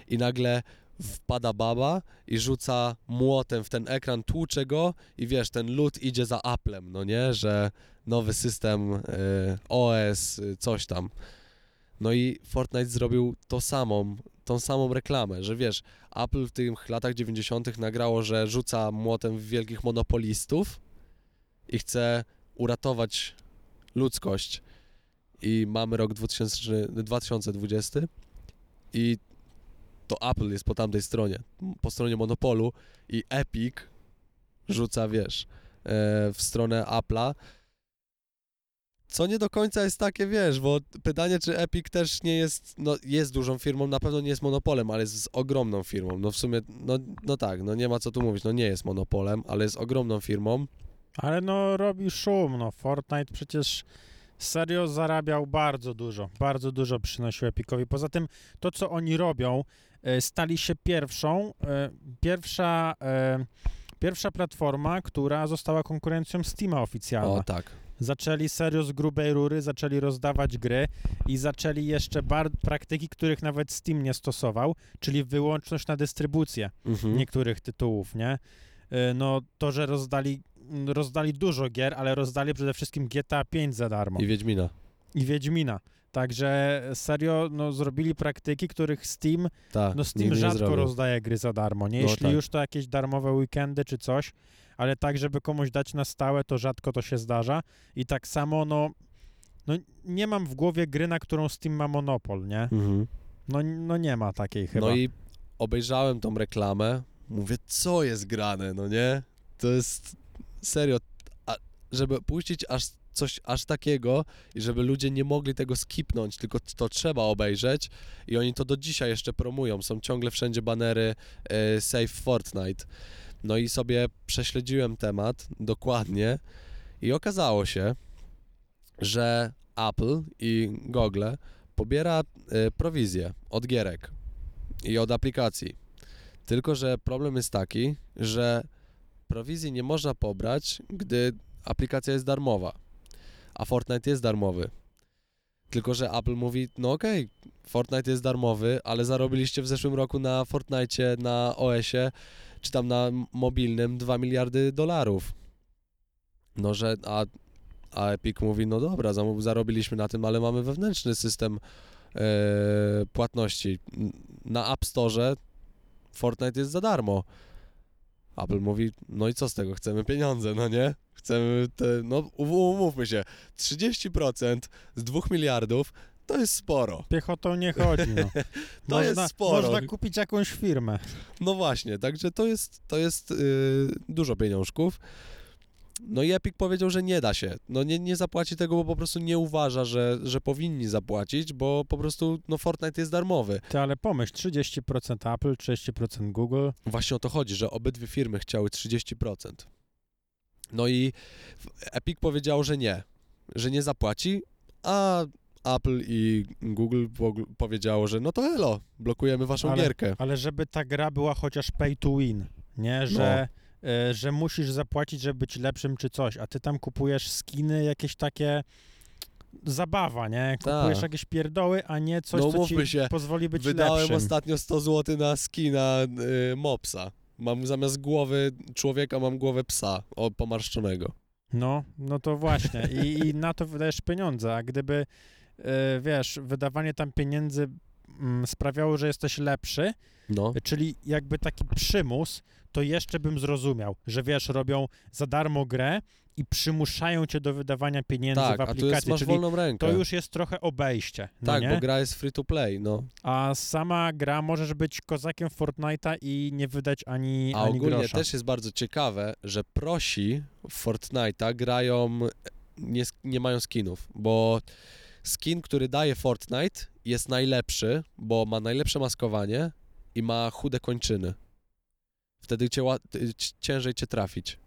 Speaker 2: I nagle wpada baba i rzuca młotem w ten ekran, tłucze go i wiesz, ten lud idzie za Applem, no nie, że nowy system y, OS, y, coś tam. No i Fortnite zrobił to samą, tą samą reklamę, że wiesz, Apple w tych latach 90. nagrało, że rzuca młotem w wielkich monopolistów i chce uratować ludzkość. I mamy rok 2000, 2020 i to Apple jest po tamtej stronie, po stronie monopolu i Epic rzuca, wiesz, e, w stronę Apple'a. Co nie do końca jest takie, wiesz, bo pytanie, czy Epic też nie jest, no jest dużą firmą, na pewno nie jest monopolem, ale jest ogromną firmą. No w sumie, no, no tak, no nie ma co tu mówić, no nie jest monopolem, ale jest ogromną firmą.
Speaker 1: Ale no robi szum, no Fortnite przecież serio zarabiał bardzo dużo, bardzo dużo przynosił Epicowi. Poza tym to, co oni robią, stali się pierwszą, e, pierwsza, e, pierwsza platforma, która została konkurencją Steama oficjalna.
Speaker 2: O tak.
Speaker 1: Zaczęli serio z grubej rury, zaczęli rozdawać gry i zaczęli jeszcze bar- praktyki, których nawet Steam nie stosował, czyli wyłączność na dystrybucję
Speaker 2: Mhm.
Speaker 1: niektórych tytułów, nie? No to, że rozdali rozdali dużo gier, ale rozdali przede wszystkim GTA 5 za darmo
Speaker 2: I Wiedźmina.
Speaker 1: i Wiedźmina. Także serio, no, zrobili praktyki, których Steam,
Speaker 2: Tak,
Speaker 1: no Steam rzadko rozdaje gry za darmo, nie?
Speaker 2: No
Speaker 1: Jeśli
Speaker 2: tak.
Speaker 1: już to jakieś darmowe weekendy czy coś, ale tak, żeby komuś dać na stałe, to rzadko to się zdarza. I tak samo, no, no nie mam w głowie gry, na którą Steam ma monopol, nie?
Speaker 2: Mhm.
Speaker 1: No, no nie ma takiej chyba.
Speaker 2: No i obejrzałem tą reklamę, mówię, co jest grane, no nie? To jest serio, a, żeby puścić aż coś aż takiego i żeby ludzie nie mogli tego skipnąć, tylko to trzeba obejrzeć i oni to do dzisiaj jeszcze promują, są ciągle wszędzie banery e, Save Fortnite. No i sobie prześledziłem temat dokładnie i okazało się, że Apple i Google pobiera e, prowizję od gierek i od aplikacji. Tylko, że problem jest taki, że prowizji nie można pobrać, gdy aplikacja jest darmowa, a Fortnite jest darmowy. Tylko, że Apple mówi, no okej, Fortnite jest darmowy, ale zarobiliście w zeszłym roku na Fortnite, na OS-ie, czy tam na mobilnym 2 miliardy dolarów. No, że, a, a Epic mówi, no dobra, zarobiliśmy na tym, ale mamy wewnętrzny system e, płatności. Na App Store Fortnite jest za darmo. Apple mówi, no i co z tego, chcemy pieniądze, no nie? Chcemy te, no um- umówmy się, 30% z 2 miliardów to jest sporo.
Speaker 1: Piechotą nie chodzi, no.
Speaker 2: To
Speaker 1: można,
Speaker 2: jest sporo.
Speaker 1: Można kupić jakąś firmę.
Speaker 2: No właśnie, także to jest, to jest yy, dużo pieniążków. No i Epic powiedział, że nie da się. No nie, nie zapłaci tego, bo po prostu nie uważa, że, że powinni zapłacić, bo po prostu no Fortnite jest darmowy.
Speaker 1: Ty, ale pomyśl, 30% Apple, 30% Google.
Speaker 2: Właśnie o to chodzi, że obydwie firmy chciały 30%. No i Epic powiedział, że nie, że nie zapłaci, a Apple i Google po- powiedziało, że no to elo, blokujemy waszą
Speaker 1: Ale-
Speaker 2: gierkę.
Speaker 1: Ale żeby ta gra była chociaż pay to win, nie? Że, e, że musisz zapłacić, żeby być lepszym czy coś, a ty tam kupujesz skiny jakieś takie zabawa, nie? Kupujesz
Speaker 2: Tak.
Speaker 1: jakieś pierdoły, a nie coś,
Speaker 2: No
Speaker 1: co ci
Speaker 2: się,
Speaker 1: pozwoli być
Speaker 2: Wydałem
Speaker 1: lepszym.
Speaker 2: ostatnio 100 zł na skina y, mopsa. Mam zamiast głowy człowieka, mam głowę psa o, pomarszczonego.
Speaker 1: No, no to właśnie. I, I na to wydajesz pieniądze, a gdyby, e, wiesz, wydawanie tam pieniędzy sprawiało, że jesteś lepszy,
Speaker 2: No,
Speaker 1: czyli jakby taki przymus, to jeszcze bym zrozumiał, że wiesz, robią za darmo grę i przymuszają cię do wydawania pieniędzy
Speaker 2: tak,
Speaker 1: w
Speaker 2: a tu jest,
Speaker 1: aplikacji,
Speaker 2: masz
Speaker 1: czyli
Speaker 2: wolną rękę.
Speaker 1: to już jest trochę obejście, no
Speaker 2: tak,
Speaker 1: nie?
Speaker 2: bo gra jest free to play, no.
Speaker 1: A sama gra możesz być kozakiem Fortnite'a i nie wydać ani,
Speaker 2: A
Speaker 1: ani
Speaker 2: ogólnie
Speaker 1: grosza.
Speaker 2: też jest bardzo ciekawe, że prosi w Fortnite'a grają, nie, sk- nie mają skinów, bo skin, który daje Fortnite jest najlepszy, bo ma najlepsze maskowanie i ma chude kończyny. Wtedy cię, ciężej cię trafić.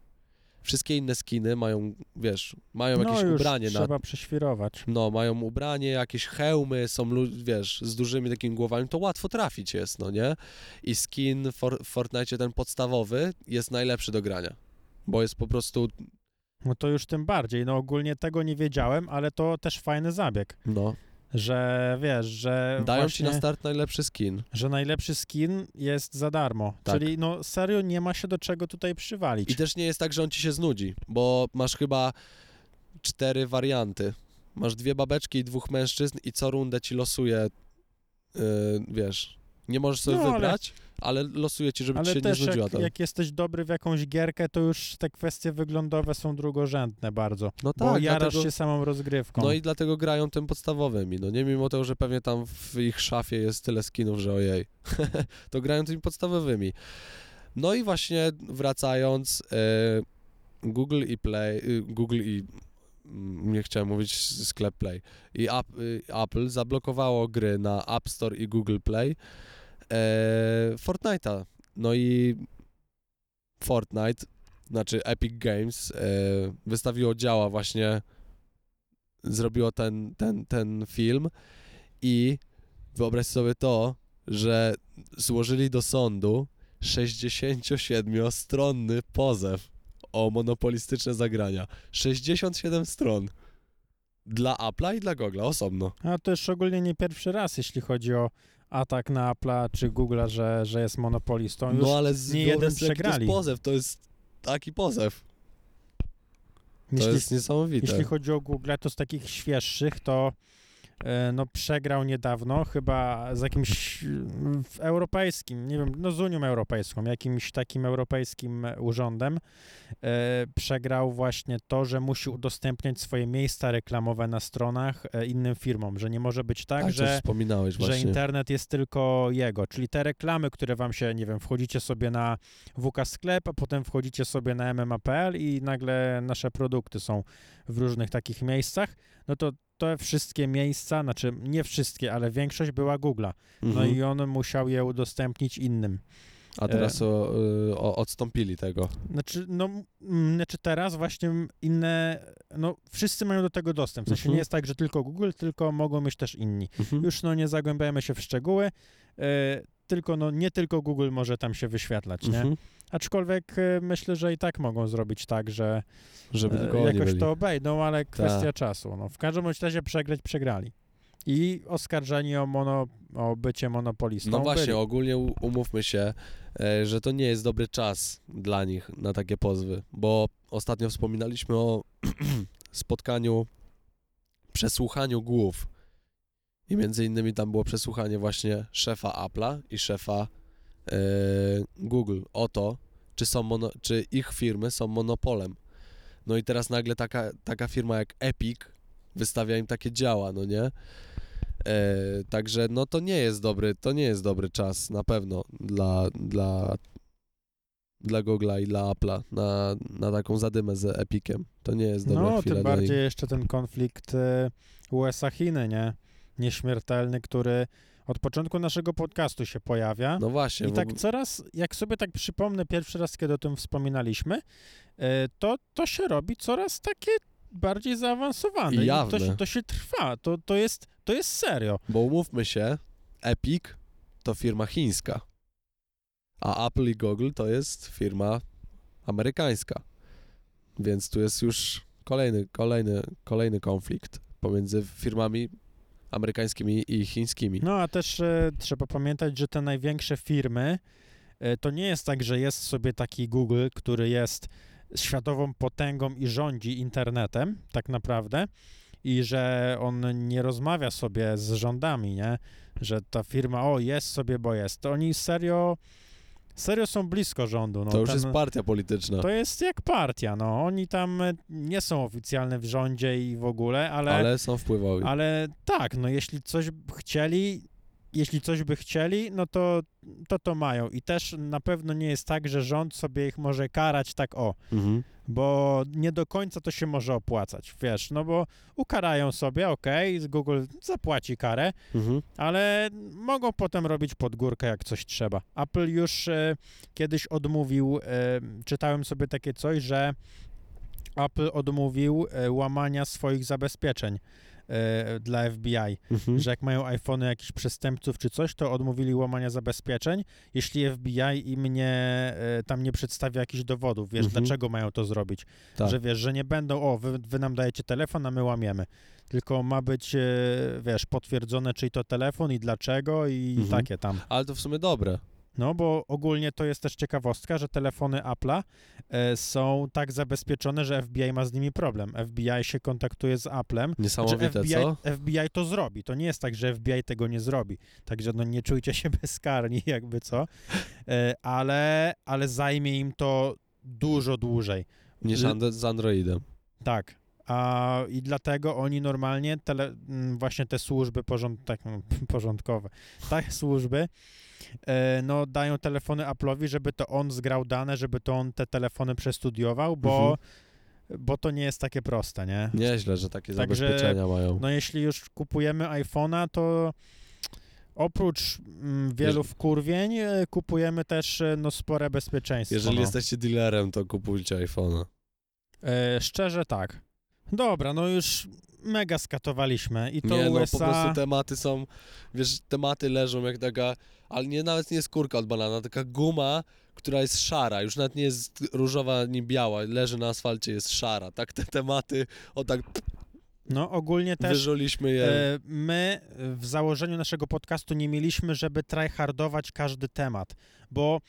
Speaker 2: Wszystkie inne skiny mają, wiesz, mają
Speaker 1: no
Speaker 2: jakieś
Speaker 1: już
Speaker 2: ubranie na,
Speaker 1: trzeba prześwirować.
Speaker 2: no, mają ubranie, jakieś hełmy, są, wiesz, z dużymi takimi głowami, to łatwo trafić jest, no nie? I skin for, w Fortnite, ten podstawowy, jest najlepszy do grania, bo jest po prostu,
Speaker 1: No to już tym bardziej. No ogólnie tego nie wiedziałem, ale to też fajny zabieg,
Speaker 2: no,
Speaker 1: że wiesz, że
Speaker 2: dają
Speaker 1: właśnie,
Speaker 2: ci na start najlepszy skin.
Speaker 1: że najlepszy skin jest za darmo.
Speaker 2: Tak.
Speaker 1: Czyli no serio nie ma się do czego tutaj przywalić.
Speaker 2: I też nie jest tak, że on ci się znudzi, bo masz chyba cztery warianty. Masz dwie babeczki i dwóch mężczyzn i co rundę ci losuje, yy, wiesz, nie możesz sobie
Speaker 1: No,
Speaker 2: wybrać, ale losuje ci, żeby ci
Speaker 1: Ale
Speaker 2: się nie
Speaker 1: też
Speaker 2: znudziła
Speaker 1: jak,
Speaker 2: ta...
Speaker 1: jak jesteś dobry w jakąś gierkę, to już te kwestie wyglądowe są drugorzędne bardzo.
Speaker 2: No
Speaker 1: bo
Speaker 2: tak,
Speaker 1: jarasz
Speaker 2: dlatego-
Speaker 1: się samą rozgrywką.
Speaker 2: No i dlatego grają tym podstawowymi, no nie mimo tego, że pewnie tam w ich szafie jest tyle skinów, że ojej, to grają tymi podstawowymi. No i właśnie wracając, e, Google i Play, y, Google i mm, nie chciałem mówić sklep Play i y, Apple zablokowało gry na App Store i Google Play e, Fortnite'a. No i Fortnite, znaczy Epic Games e, wystawiło działa właśnie zrobiło ten, ten, ten film i wyobraź sobie to, że złożyli do sądu 67-stronny pozew o monopolistyczne zagrania. 67 stron. Dla Apple'a i dla Google'a osobno.
Speaker 1: A to już ogólnie nie pierwszy raz, jeśli chodzi o atak na Apple'a czy Google'a, że, że jest monopolistą. Już
Speaker 2: No ale z,
Speaker 1: nie jeden
Speaker 2: jaki to jest
Speaker 1: przegrali.
Speaker 2: pozew, to jest taki pozew. To
Speaker 1: Jeśli,
Speaker 2: jest niesamowite.
Speaker 1: jeśli chodzi o Google, to z takich świeższych, to no, przegrał niedawno, chyba z jakimś europejskim, nie wiem, no z Unią Europejską, jakimś takim europejskim urządem. E, przegrał właśnie to, że musi udostępniać swoje miejsca reklamowe na stronach e, innym firmom, że nie może być tak,
Speaker 2: tak
Speaker 1: że
Speaker 2: wspominałeś
Speaker 1: że internet jest tylko jego, czyli te reklamy, które wam się, nie wiem, wchodzicie sobie na WK Sklep, a potem wchodzicie sobie na MMA.pl i nagle nasze produkty są w różnych takich miejscach, no to te wszystkie miejsca, znaczy nie wszystkie, ale większość była Google'a. No
Speaker 2: Mhm.
Speaker 1: i on musiał je udostępnić innym.
Speaker 2: A teraz o, y, o, odstąpili tego.
Speaker 1: Znaczy, no, znaczy teraz właśnie inne, no wszyscy mają do tego dostęp. W sensie
Speaker 2: Mhm.
Speaker 1: nie jest tak, że tylko Google, tylko mogą mieć też inni.
Speaker 2: Mhm.
Speaker 1: Już no nie zagłębiajmy się w szczegóły, e, tylko no nie tylko Google może tam się wyświetlać, nie? Aczkolwiek e, myślę, że i tak mogą zrobić tak, że
Speaker 2: Żeby
Speaker 1: e,
Speaker 2: tylko
Speaker 1: jakoś to obejdą, ale kwestia czasu. No, w każdym razie przegrać przegrali. I oskarżeni o, mono, o bycie monopolistą
Speaker 2: No właśnie,
Speaker 1: byli.
Speaker 2: ogólnie umówmy się, e, że to nie jest dobry czas dla nich na takie pozwy, bo ostatnio wspominaliśmy o spotkaniu, przesłuchaniu głów i między innymi tam było przesłuchanie właśnie szefa Apple'a i szefa Google o to, czy, są mono, czy ich firmy są monopolem. No i teraz nagle taka, taka firma jak Epic wystawia im takie działa, no nie? E, także no to nie jest dobry, to nie jest dobry czas na pewno dla, dla, dla Google'a i dla Apple'a na, na taką zadymę z Epiciem. To nie jest dobra
Speaker 1: No,
Speaker 2: chwila
Speaker 1: tym bardziej jeszcze ten konflikt e, USA-Chiny, nie? Nieśmiertelny, który od początku naszego podcastu się pojawia.
Speaker 2: No właśnie,
Speaker 1: I tak
Speaker 2: ogóle-
Speaker 1: coraz, jak sobie tak przypomnę pierwszy raz, kiedy o tym wspominaliśmy, e, to, to się robi coraz takie bardziej zaawansowane.
Speaker 2: I
Speaker 1: to,
Speaker 2: jawne.
Speaker 1: się, to się trwa, to, to, jest, to jest serio.
Speaker 2: bo umówmy się, Epic to firma chińska, a Apple i Google to jest firma amerykańska. Więc tu jest już kolejny, kolejny, kolejny konflikt pomiędzy firmami amerykańskimi i chińskimi.
Speaker 1: No a też e, trzeba pamiętać, że te największe firmy, e, to nie jest tak, że jest sobie taki Google, który jest światową potęgą i rządzi internetem, tak naprawdę, i że on nie rozmawia sobie z rządami, nie? Że ta firma, o, jest sobie, bo jest. To oni serio, serio są blisko rządu. No,
Speaker 2: to już
Speaker 1: ten-
Speaker 2: jest partia polityczna.
Speaker 1: to jest jak partia, no. Oni tam e, nie są oficjalne w rządzie i w ogóle, ale, ale,
Speaker 2: ale są wpływowi.
Speaker 1: tak, no jeśli coś chcieli, jeśli coś by chcieli, no to, to to mają. I też na pewno nie jest tak, że rząd sobie ich może karać tak o,
Speaker 2: Mhm.
Speaker 1: Bo nie do końca to się może opłacać, wiesz, no bo ukarają sobie, okej, Google zapłaci karę,
Speaker 2: Mhm.
Speaker 1: ale mogą potem robić pod górkę, jak coś trzeba. Apple już e, kiedyś odmówił, e, czytałem sobie takie coś, że Apple odmówił e, łamania swoich zabezpieczeń e, dla FBI,
Speaker 2: Mhm.
Speaker 1: że jak mają iPhony jakichś przestępców czy coś, to odmówili łamania zabezpieczeń, jeśli FBI im nie, e, tam nie przedstawia jakichś dowodów, wiesz,
Speaker 2: Mhm.
Speaker 1: dlaczego mają to zrobić,
Speaker 2: Tak.
Speaker 1: że wiesz, że nie będą, o, wy, wy nam dajecie telefon, a my łamiemy, tylko ma być, e, wiesz, potwierdzone, czyj to telefon i dlaczego i
Speaker 2: Mhm.
Speaker 1: takie tam.
Speaker 2: Ale to w sumie dobre.
Speaker 1: No, bo ogólnie to jest też ciekawostka, że telefony Apple'a e, są tak zabezpieczone, że FBI ma z nimi problem. FBI się kontaktuje z Apple'em, że
Speaker 2: Niesamowite,
Speaker 1: FBI,
Speaker 2: co?
Speaker 1: FBI to zrobi. To nie jest tak, że FBI tego nie zrobi. Także no nie czujcie się bezkarni, jakby co. E, ale, ale zajmie im to dużo dłużej.
Speaker 2: Niż z Androidem.
Speaker 1: Tak. A, I dlatego oni normalnie, tele, właśnie te służby porząd, tak, porządkowe, te służby, no dają telefony Apple'owi, żeby to on zgrał dane, żeby to on te telefony przestudiował, bo, bo to nie jest takie proste, nie?
Speaker 2: Nieźle, że takie
Speaker 1: Także-
Speaker 2: zabezpieczenia mają.
Speaker 1: No jeśli już kupujemy iPhone'a, to oprócz mm, wielu wkurwień e, kupujemy też e, no, spore bezpieczeństwo.
Speaker 2: Jeżeli
Speaker 1: no.
Speaker 2: jesteście dealerem, to kupujcie iPhone'a.
Speaker 1: E, szczerze tak. Dobra, no już mega skatowaliśmy i to
Speaker 2: nie, no
Speaker 1: USA...
Speaker 2: po prostu tematy są, wiesz, tematy leżą jak taka, ale nie, nawet nie skórka od banana, taka guma, która jest szara, już nawet nie jest różowa ani biała, leży na asfalcie, jest szara. Tak te tematy, o tak
Speaker 1: No ogólnie też
Speaker 2: wyżuliśmy je.
Speaker 1: e, my w założeniu naszego podcastu nie mieliśmy, żeby tryhardować każdy temat, bo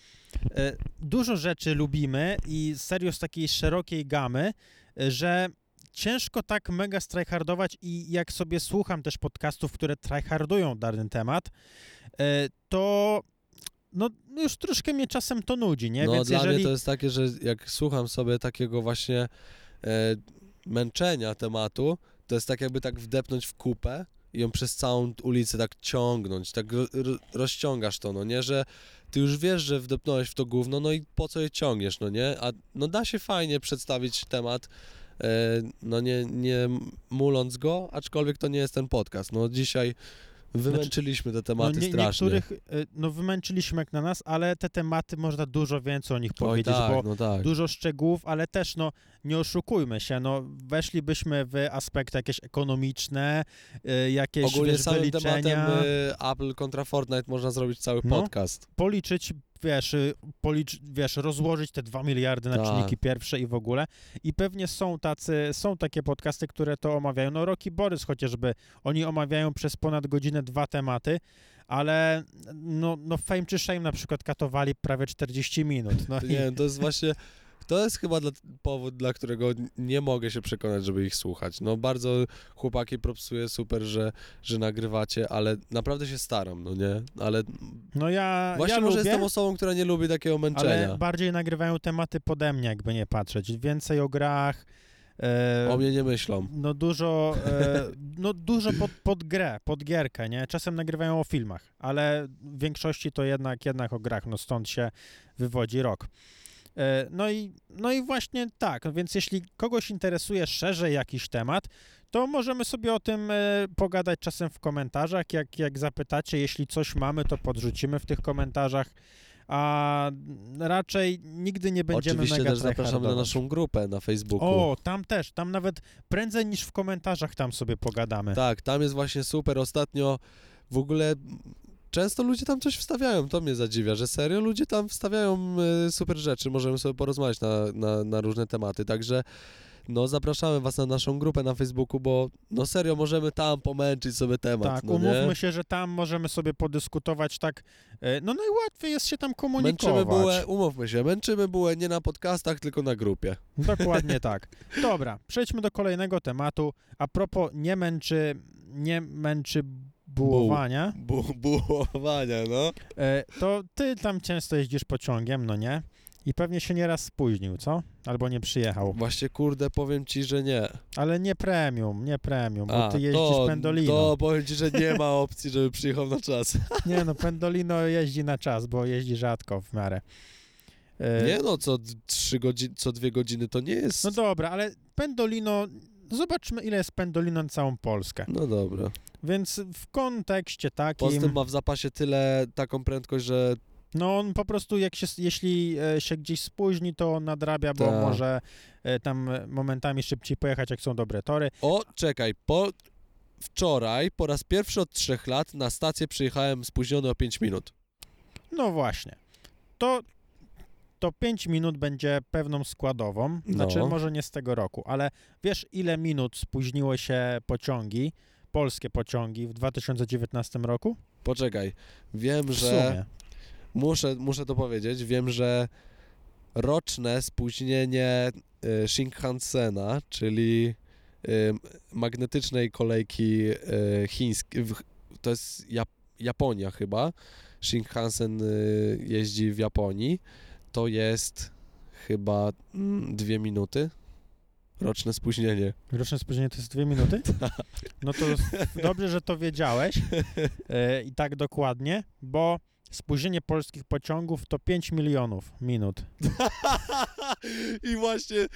Speaker 1: e, dużo rzeczy lubimy i serio z takiej szerokiej gamy y, że ciężko tak mega strajhardować i jak sobie słucham też podcastów, które tryhardują dany temat, y, to no już troszkę mnie czasem to nudzi, nie?
Speaker 2: No
Speaker 1: Więc
Speaker 2: dla
Speaker 1: jeżeli...
Speaker 2: mnie to jest takie, że jak słucham sobie takiego właśnie e, męczenia tematu, to jest tak jakby tak wdepnąć w kupę i ją przez całą ulicę tak ciągnąć, tak ro, ro, rozciągasz to, no nie, że ty już wiesz, że wdepnąłeś w to gówno, no i po co je ciągniesz, no nie, a no da się fajnie przedstawić temat, e, no nie, nie muląc go, aczkolwiek to nie jest ten podcast, no dzisiaj wymęczyliśmy te tematy
Speaker 1: no, nie,
Speaker 2: strasznie.
Speaker 1: niektórych, y, no wymęczyliśmy jak na nas, ale te tematy można dużo więcej o nich powiedzieć,
Speaker 2: tak,
Speaker 1: bo
Speaker 2: no tak.
Speaker 1: dużo szczegółów, ale też no nie oszukujmy się, no weszlibyśmy w aspekty jakieś ekonomiczne, y, jakieś
Speaker 2: Ogólnie
Speaker 1: wiesz,
Speaker 2: samym
Speaker 1: wyliczenia,
Speaker 2: tematem Apple kontra Fortnite można zrobić cały
Speaker 1: No.
Speaker 2: podcast.
Speaker 1: policzyć, wiesz, y, policz, wiesz, rozłożyć te dwa miliardy na
Speaker 2: Tak.
Speaker 1: czynniki pierwsze i w ogóle. I pewnie są tacy, są takie podcasty, które to omawiają. No Rocky Borys chociażby, oni omawiają przez ponad godzinę dwa tematy, ale no, no Fame czy Shame na przykład katowali prawie 40 minut. No i,
Speaker 2: Nie wiem, to jest właśnie, to jest chyba dla, powód, dla którego nie mogę się przekonać, żeby ich słuchać. No bardzo chłopaki propsuję, super, że, że nagrywacie, ale naprawdę się staram, no nie? Ale
Speaker 1: no ja,
Speaker 2: właśnie
Speaker 1: ja
Speaker 2: może
Speaker 1: lubię,
Speaker 2: jestem osobą, która nie lubi takiego męczenia.
Speaker 1: ale bardziej nagrywają tematy pode mnie, jakby nie patrzeć. Więcej o grach, e,
Speaker 2: O mnie nie myślą.
Speaker 1: No dużo, e, no dużo pod, pod grę, pod gierkę, nie? Czasem nagrywają o filmach, ale w większości to jednak, jednak o grach, no stąd się wywodzi rok. E, no i, no i właśnie tak, więc jeśli kogoś interesuje szerzej jakiś temat, to możemy sobie o tym e, pogadać czasem w komentarzach, jak, jak zapytacie, jeśli coś mamy, to podrzucimy w tych komentarzach, a raczej nigdy nie będziemy
Speaker 2: Oczywiście
Speaker 1: mega
Speaker 2: też zapraszamy na naszą grupę na Facebooku.
Speaker 1: O, tam też, tam nawet prędzej niż w komentarzach tam sobie pogadamy.
Speaker 2: Tak, tam jest właśnie super. Ostatnio w ogóle często ludzie tam coś wstawiają, to mnie zadziwia, że serio ludzie tam wstawiają e, super rzeczy, możemy sobie porozmawiać na, na, na różne tematy, także no zapraszamy was na naszą grupę na Facebooku, bo no serio możemy tam pomęczyć sobie temat,
Speaker 1: Tak,
Speaker 2: no
Speaker 1: umówmy
Speaker 2: nie?
Speaker 1: się, że tam możemy sobie podyskutować tak, e, no najłatwiej jest się tam
Speaker 2: Męczymy
Speaker 1: komunikować.
Speaker 2: bułę, umówmy się, męczymy bułę nie na podcastach, tylko na grupie.
Speaker 1: Dokładnie tak. Dobra, przejdźmy do kolejnego tematu. A propos nie męczy, nie męczy bułowania,
Speaker 2: Bu, bułowania, no.
Speaker 1: e, to ty tam często jeździsz pociągiem, no nie? I pewnie się nieraz spóźnił, co? Albo nie przyjechał.
Speaker 2: Właśnie kurde, powiem ci, że nie.
Speaker 1: Ale nie premium, nie premium, bo ty jeździsz
Speaker 2: to,
Speaker 1: Pendolino.
Speaker 2: to powiem ci, że nie ma opcji, żeby przyjechał na czas.
Speaker 1: Nie no, Pendolino jeździ na czas, bo jeździ rzadko w miarę. E,
Speaker 2: Nie no, co trzy godziny, co dwie godziny to nie jest.
Speaker 1: No dobra, ale Pendolino, zobaczmy ile jest Pendolino na całą Polskę.
Speaker 2: No dobra.
Speaker 1: Więc w kontekście takim,
Speaker 2: Poza tym ma w zapasie tyle, taką prędkość, że
Speaker 1: no on po prostu jak się, jeśli e, się gdzieś spóźni, to nadrabia, bo
Speaker 2: Tak.
Speaker 1: może e, tam momentami szybciej pojechać, jak są dobre tory.
Speaker 2: O, czekaj, po... Wczoraj, po raz pierwszy od trzech lat, na stację przyjechałem spóźniony o 5 minut.
Speaker 1: No właśnie. To, to 5 minut będzie pewną składową,
Speaker 2: No.
Speaker 1: znaczy może nie z tego roku, ale wiesz ile minut spóźniły się pociągi, polskie pociągi w 2019 roku?
Speaker 2: Poczekaj, wiem, że... Muszę, muszę to powiedzieć, wiem, że roczne spóźnienie y, Shinkansena, czyli y, magnetycznej kolejki y, chińskiej, to jest Jap Japonia chyba, Shinkansen jeździ w Japonii, to jest chyba mm, dwie minuty. Roczne spóźnienie.
Speaker 1: Roczne spóźnienie to jest dwie minuty?
Speaker 2: Tak.
Speaker 1: No to dobrze, że to wiedziałeś e, i tak dokładnie, bo spóźnienie polskich pociągów to 5 milionów minut.
Speaker 2: I właśnie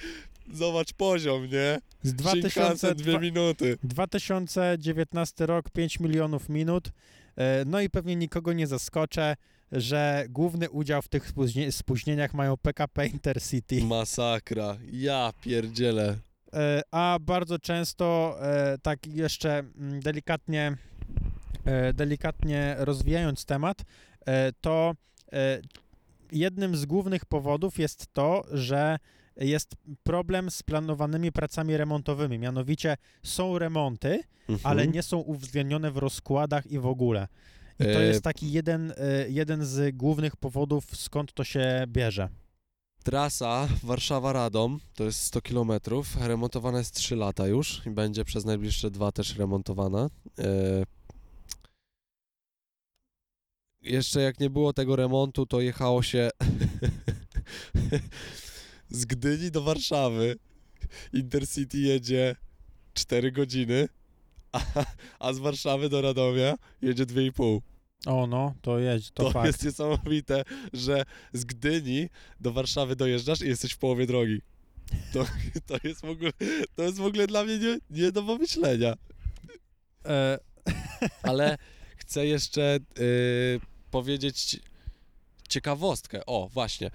Speaker 2: zobacz poziom, nie?
Speaker 1: Z 2000,
Speaker 2: dwie minuty.
Speaker 1: 2019 rok 5 milionów minut. E, No i pewnie nikogo nie zaskoczę, że główny udział w tych spóźnie- spóźnieniach mają PKP Intercity.
Speaker 2: Masakra. Ja pierdzielę.
Speaker 1: E, A bardzo często, e, tak jeszcze mm, delikatnie, delikatnie rozwijając temat, to jednym z głównych powodów jest to, że jest problem z planowanymi pracami remontowymi. Mianowicie są remonty, ale
Speaker 2: Mhm.
Speaker 1: nie są uwzględnione w rozkładach i w ogóle. I to
Speaker 2: E,
Speaker 1: jest taki jeden, e, jeden z głównych powodów, skąd to się bierze.
Speaker 2: Trasa Warszawa-Radom to jest 100 km, remontowana jest 3 lata już i będzie przez najbliższe dwa też remontowana. E, Jeszcze jak nie było tego remontu, to jechało się z Gdyni do Warszawy. Intercity jedzie 4 godziny, a, a z Warszawy do Radomia jedzie 2,5.
Speaker 1: O no, to jedź, to,
Speaker 2: To,
Speaker 1: fakt.
Speaker 2: jest niesamowite, że z Gdyni do Warszawy dojeżdżasz i jesteś w połowie drogi. To, to, jest, w ogóle, to jest w ogóle dla mnie nie, nie do pomyślenia.
Speaker 1: E,
Speaker 2: Ale chcę jeszcze y, powiedzieć ciekawostkę. O, właśnie.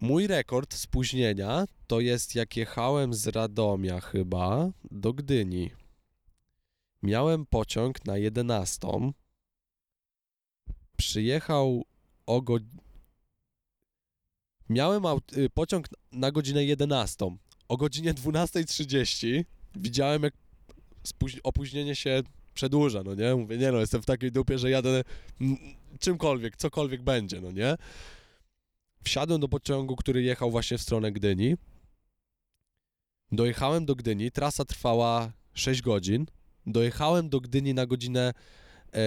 Speaker 2: Mój rekord spóźnienia to jest jak jechałem z Radomia chyba do Gdyni. Miałem pociąg na 11. Przyjechał o go... Miałem y, pociąg na godzinę 11. O godzinie 12.30 widziałem jak opóźnienie się przedłuża, no nie? Mówię, nie no, jestem w takiej dupie, że jadę czymkolwiek, cokolwiek będzie, no nie? Wsiadłem do pociągu, który jechał właśnie w stronę Gdyni. Dojechałem do Gdyni, trasa trwała 6 godzin. Dojechałem do Gdyni na godzinę e,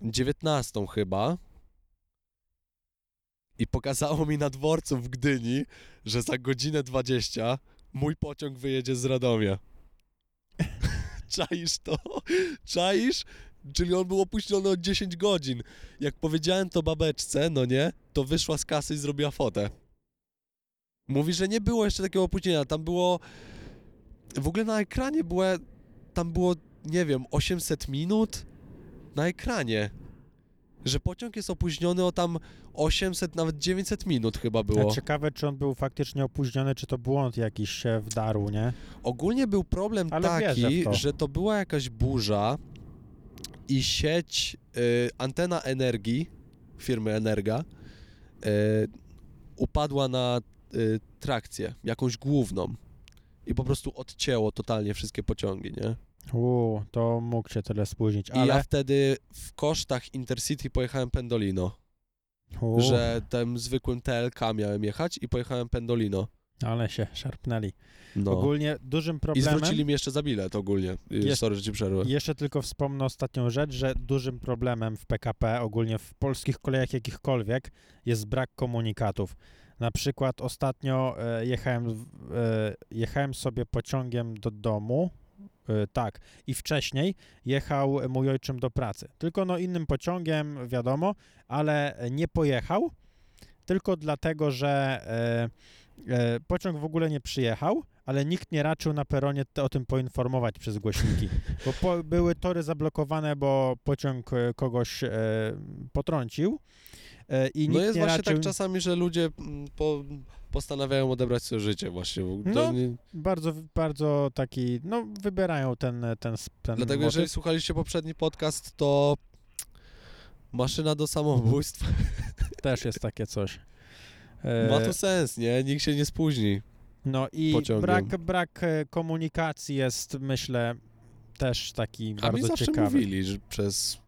Speaker 2: 19 chyba. I pokazało mi na dworcu w Gdyni, że za godzinę 20 mój pociąg wyjedzie z Radomia. Czaisz to? Czaisz? Czyli on był opóźniony o 10 godzin. Jak powiedziałem to babeczce, no nie, to wyszła z kasy i zrobiła fotę. Mówi, że nie było jeszcze takiego opóźnienia. Tam było. W ogóle na ekranie było. Tam było, nie wiem, 800 minut na ekranie. Że pociąg jest opóźniony o tam 800, nawet 900 minut chyba było.
Speaker 1: a ciekawe, czy on był faktycznie opóźniony, czy to błąd jakiś się wdarł, nie?
Speaker 2: Ogólnie był problem
Speaker 1: Ale
Speaker 2: taki,
Speaker 1: to.
Speaker 2: że to była jakaś burza i sieć, y, antena energii firmy Energa y, upadła na y, trakcję, jakąś główną i po prostu odcięło totalnie wszystkie pociągi, nie?
Speaker 1: Uuu, to mógł się tyle spóźnić,
Speaker 2: I
Speaker 1: ale...
Speaker 2: ja wtedy w kosztach Intercity pojechałem Pendolino, że tym zwykłym TLK miałem jechać i pojechałem Pendolino.
Speaker 1: Ale się szarpnęli.
Speaker 2: No.
Speaker 1: Ogólnie dużym
Speaker 2: I
Speaker 1: problemem...
Speaker 2: zwrócili mi jeszcze za bilet ogólnie. Y,
Speaker 1: Jest-
Speaker 2: Sorry, że ci przerwę.
Speaker 1: Jeszcze tylko wspomnę ostatnią rzecz, że dużym problemem w PKP, ogólnie w polskich kolejach jakichkolwiek, jest brak komunikatów. Na przykład ostatnio e, jechałem, e, jechałem sobie pociągiem do domu, e, tak, i wcześniej jechał mój ojczym do pracy. Tylko no innym pociągiem, wiadomo, ale nie pojechał, tylko dlatego, że e, pociąg w ogóle nie przyjechał, ale nikt nie raczył na peronie te, o tym poinformować przez głośniki. Bo po, były tory zablokowane, bo pociąg e, kogoś e, potrącił e, i nikt
Speaker 2: No jest
Speaker 1: nie
Speaker 2: właśnie
Speaker 1: raczył.
Speaker 2: tak czasami, że ludzie mm, po, postanawiają odebrać sobie życie właśnie.
Speaker 1: No,
Speaker 2: nie,
Speaker 1: Bardzo, bardzo taki, no wybierają ten, ten, ten
Speaker 2: dlatego
Speaker 1: motyw.
Speaker 2: jeżeli słuchaliście poprzedni podcast, to maszyna do samobójstw
Speaker 1: Też jest takie coś. E,
Speaker 2: ma to sens, nie? Nikt się nie spóźni.
Speaker 1: no i
Speaker 2: pociągiem.
Speaker 1: brak, brak e, komunikacji jest, myślę, też taki
Speaker 2: A mi
Speaker 1: bardzo
Speaker 2: zawsze
Speaker 1: ciekawy.
Speaker 2: mówili, że przez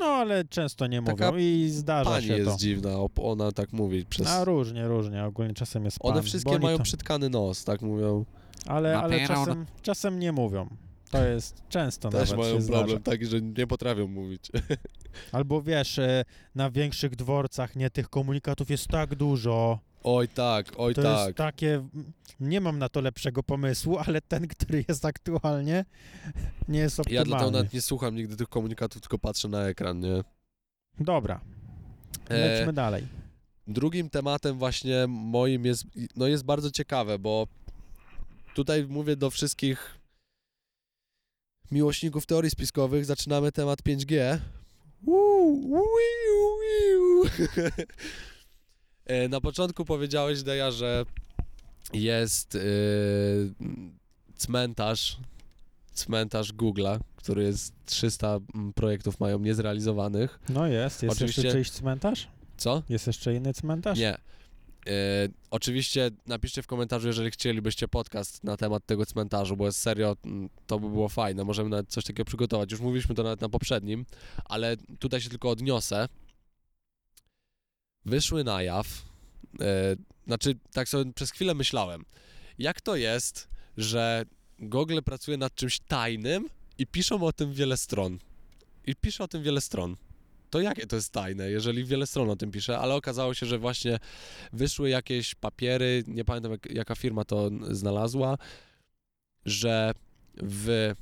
Speaker 1: No, ale często nie
Speaker 2: Taka
Speaker 1: mówią i zdarza
Speaker 2: pani
Speaker 1: się
Speaker 2: jest
Speaker 1: to.
Speaker 2: dziwna, op- ona tak mówi. Przez...
Speaker 1: A różnie, różnie, ogólnie czasem jest pan.
Speaker 2: One wszystkie mają
Speaker 1: to-
Speaker 2: przytkany nos, tak mówią.
Speaker 1: Ale, ale czasem, czasem nie mówią. To jest często
Speaker 2: Też
Speaker 1: nawet
Speaker 2: mają problem taki, że nie potrafią mówić.
Speaker 1: Albo wiesz, e, na większych dworcach, nie, tych komunikatów jest tak dużo.
Speaker 2: Oj tak, oj
Speaker 1: To
Speaker 2: tak.
Speaker 1: jest takie, nie mam na to lepszego pomysłu, ale ten, który jest aktualnie, nie jest
Speaker 2: Ja
Speaker 1: optymalny.
Speaker 2: dlatego nawet nie słucham nigdy tych komunikatów, tylko patrzę na ekran, nie?
Speaker 1: Dobra,
Speaker 2: E,
Speaker 1: lećmy dalej.
Speaker 2: Drugim tematem właśnie moim jest, no jest bardzo ciekawe, bo tutaj mówię do wszystkich miłośników teorii spiskowych, zaczynamy temat 5G. Uuu, uiu, uiu. E, Na początku powiedziałeś, Deja, że jest yy, cmentarz, cmentarz Google'a, który jest 300 mm, projektów mają niezrealizowanych.
Speaker 1: No jest, jest
Speaker 2: oczywiście-
Speaker 1: jeszcze czyjś cmentarz?
Speaker 2: Co?
Speaker 1: Jest jeszcze inny cmentarz?
Speaker 2: Nie. E, oczywiście napiszcie w komentarzu, jeżeli chcielibyście podcast na temat tego cmentarzu, bo serio, mm, to by było fajne. Możemy nawet coś takiego przygotować. Już mówiliśmy to nawet na poprzednim, ale tutaj się tylko odniosę. Wyszły na jaw e, znaczy tak sobie przez chwilę myślałem, jak to jest, że Google pracuje nad czymś tajnym i piszą o tym wiele stron. I pisze o tym wiele stron. To jakie to jest tajne, jeżeli wiele stron o tym pisze, ale okazało się, że właśnie wyszły jakieś papiery, nie pamiętam jak, jaka firma to znalazła, że w